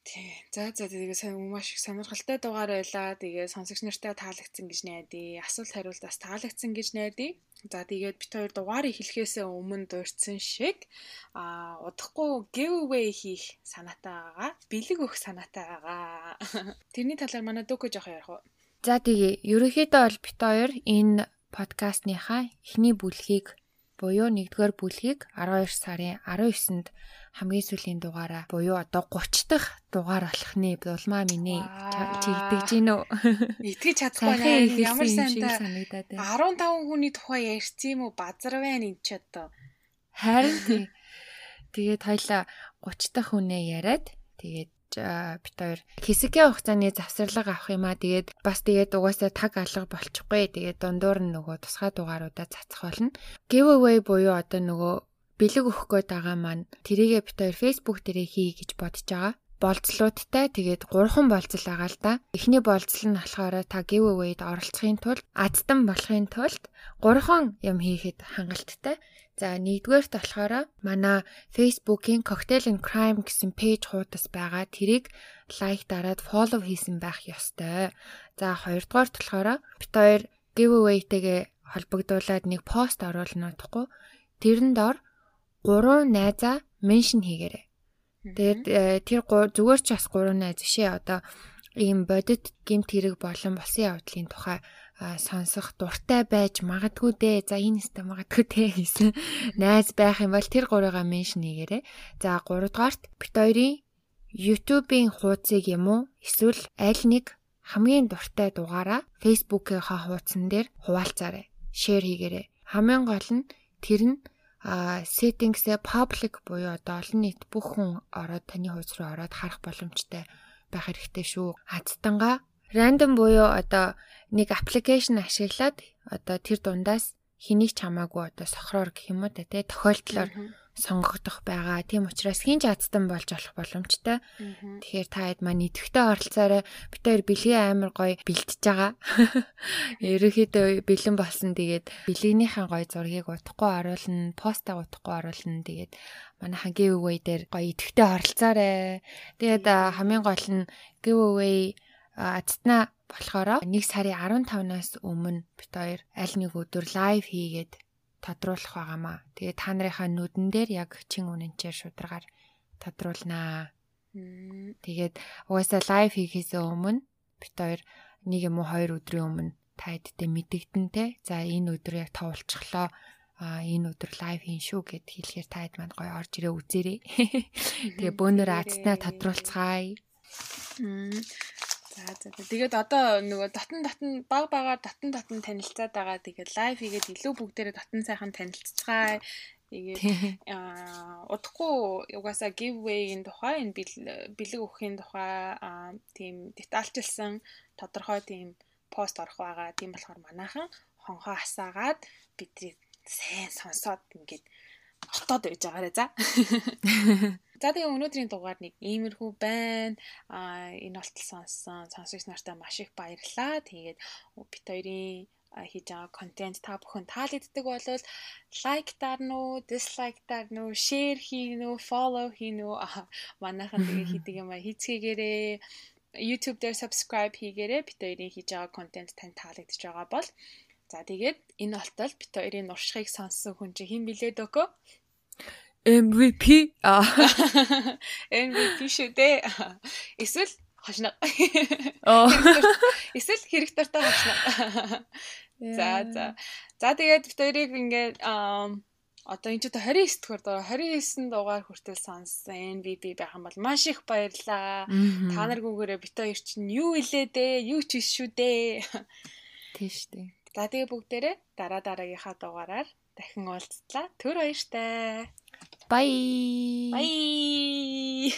Тий. За за тэгээ сайн маш их сонирхолтой дугаар байлаа. Тэгээ сонсогч нартай таалагдсан гэж найдаа. Асуулт хариулт бас таалагдсан гэж найдаа. За тэгээд бит хоёр дугаарыг хэлхээсээ өмнө дурдсан шиг а удахгүй giveaway хийх санаатай байгаа. Бэлэг өгөх санаатай байгаа. [laughs] Тэрний талаар манай дүүкө жоох ярих уу? За тэгээ ерөнхийдөө бол бит хоёр энэ подкастныхаа эхний бүлгийг буюу 1-р бүлгийг 12 сарын 19-нд хамгийн сүүлийн дугаараа буюу одоо 30 дахь дугаар болох нэ улмаа минь чи итгэж гин үү? [laughs] Итгэж чадахгүй ямар сайн санагдаад байна. 15 хүний тухай ярьсан юм уу? Базар байна энэ ч одоо. Харин тий. [laughs] Тэгээд хоёлаа 30 дахь хүнээ яриад тэгээд бит хоёр хэсэгэн хугацааны завсарлага авах юм аа. Тэгээд бас тэгээд угаасаа таг алга болчихгүй. Тэгээд дундуур нь нөгөө тусгай дугааруудаа цацах болно. Giveaway буюу одоо нөгөө бэлэг өгөх гээд байгаа маань тэрийгэ бит хоёр Facebook дээрээ хий гэж бодож байгаа. Болцлуудтай тэгээд 3хан болцол байгаа л да. Эхний болцол нь болохоор та giveaway-д оролцохын тулд адтан болохын тулд 3хан юм хийхэд хангалттай. За нэгдүгээрт болохоор манай Facebook-ийн Cocktail and Crime гэсэн пэйж хуудас байгаа. Тэрийг лайк дараад follow хийсэн байх ёстой. За хоёрдугаарт болохоор бит хоёр giveaway-тэйгээ холбогдуулаад нэг пост оруулна утгагүй. Тэрэн дор гурван найзаа меншн хийгээрэй. Тэгээд э, тэр зүгээр ч бас гурван найз бишээ одоо ийм бодит гимт хэрэг болон болсон явдлын тухай сонсох дуртай байж магадгүй дээ. За энэ өстө магадгүй дээ гэсэн найз байх юм бол тэр гурыгаа меншн хийгээрэй. За 3 дугаарт бит хоёрын YouTube-ийн хуудсыг юм уу эсвэл аль нэг хамгийн дуртай дугаараа Facebook-ийнхаа хуудсан дээр хуваалцаарай. Шеэр хийгээрэй. Хамгийн гол нь тэр нь а settings-ээ public буюу одоо олон нийт бүх хүн ороод таны хуудас руу ороод харах боломжтой байх хэрэгтэй шүү. Азтанга рандом буюу одоо нэг аппликейшн ашиглаад одоо тэр дундаас хэнийг ч хамаагүй одоо сохроор гэх юм уу тий тохиолдлоор сонгогдох байгаа. Тийм учраас хин ч азтан болж болох боломжтой. Тэгэхээр та хэд маань идэвхтэй оролцоорой. Бид хоёр бэлгийн амар гоё бэлтэж байгаа. [laughs] Ерөнхийдөө бэлэн болсон. Тэгээд бэлгийнхаа гоё зургийг утахгүй оруулна, постаа утахгүй оруулна. Тэгээд манайхан giveaway дээр гоё идэвхтэй оролцоорой. Тэгээд хамгийн гол нь giveaway азтнаа болохоор 1 сарын 15-наас өмнө бид хоёр аль нэг өдөр лайв хийгээд тодруулах байгаамаа. Тэгээ та нарынхаа нүдэн дээр яг чин үнэнчээр шударгаар тодруулнаа. Тэгээд угаасаа лайв хийхээс өмнө бид хоёр нэг юм уу хоёр өдрийн өмнө та хэдтэй мэдэгдэн те. За энэ өдөр яг товолцглоо. А энэ өдөр лайв хийн шүү гэд хэлэхээр та хэд манд гоё орж ирээ үзээрэй. [laughs] Тэгээ бөөнөр азтнаа тодруулцгаая. За за. Тэгээд одоо нөгөө дотн дотн баг багаар дотн дотн танилцаад байгаа. Тэгээд лайв хийгээд илүү бүгдээрээ дотн сайхан танилццгаая. Тэгээд аа удахгүй угаасаа giveaway-ийн тухай энэ бэлэг өгөхийн тухай тийм детальчилсан тодорхой тийм пост орох байгаа. Тийм болохоор манайхан хонхоо асаагаад бидний сайн сонсоод ингээд хотоод байж байгаарэ за. [laughs] За тэгээ өнөөдрийн дугаар нэг иймэрхүү байна. Аа энэ болтол сонссон сонсогч нартай маш их баярлалаа. Тэгээд бит хоёрын хийж байгаа контент та бүхэн таалагддаг бол лайк дарна уу, дислайк дарна уу, шеэр хийн үү, фоллоу хийн үү. Манайхан тэгээ [laughs] хийдэг юм а хийцгээгээрээ YouTube дээр subscribe хийгээрэй. Бит хоёрын хийж байгаа контент тань таалагдж байгаа бол За тэгээд энэ болтол бит хоёрын уршигыг сонссон хүн чинь хэн билээд өгөө? MVP аа [laughs] MVP шүү дээ. Эсвэл хошно. Оо. [laughs] Эсвэл хэрэг дуртай хошно. За за. За тэгээд бит хоёрыг ингээд одоо энэ ч 29 дугаар дугаар 29 дугаар хүртэл сонссон MVP байх юм бол маш их баярлаа. Та наргүйгээрээ бит хоёр чинь юу илээ дээ? Юу ч биш шүү дээ. Тийш дээ. За тэгээ бүгдээрээ дараа дараагийнхаа дугаараар дахин уулзлаа. Төр баяртай. Bye. Bye.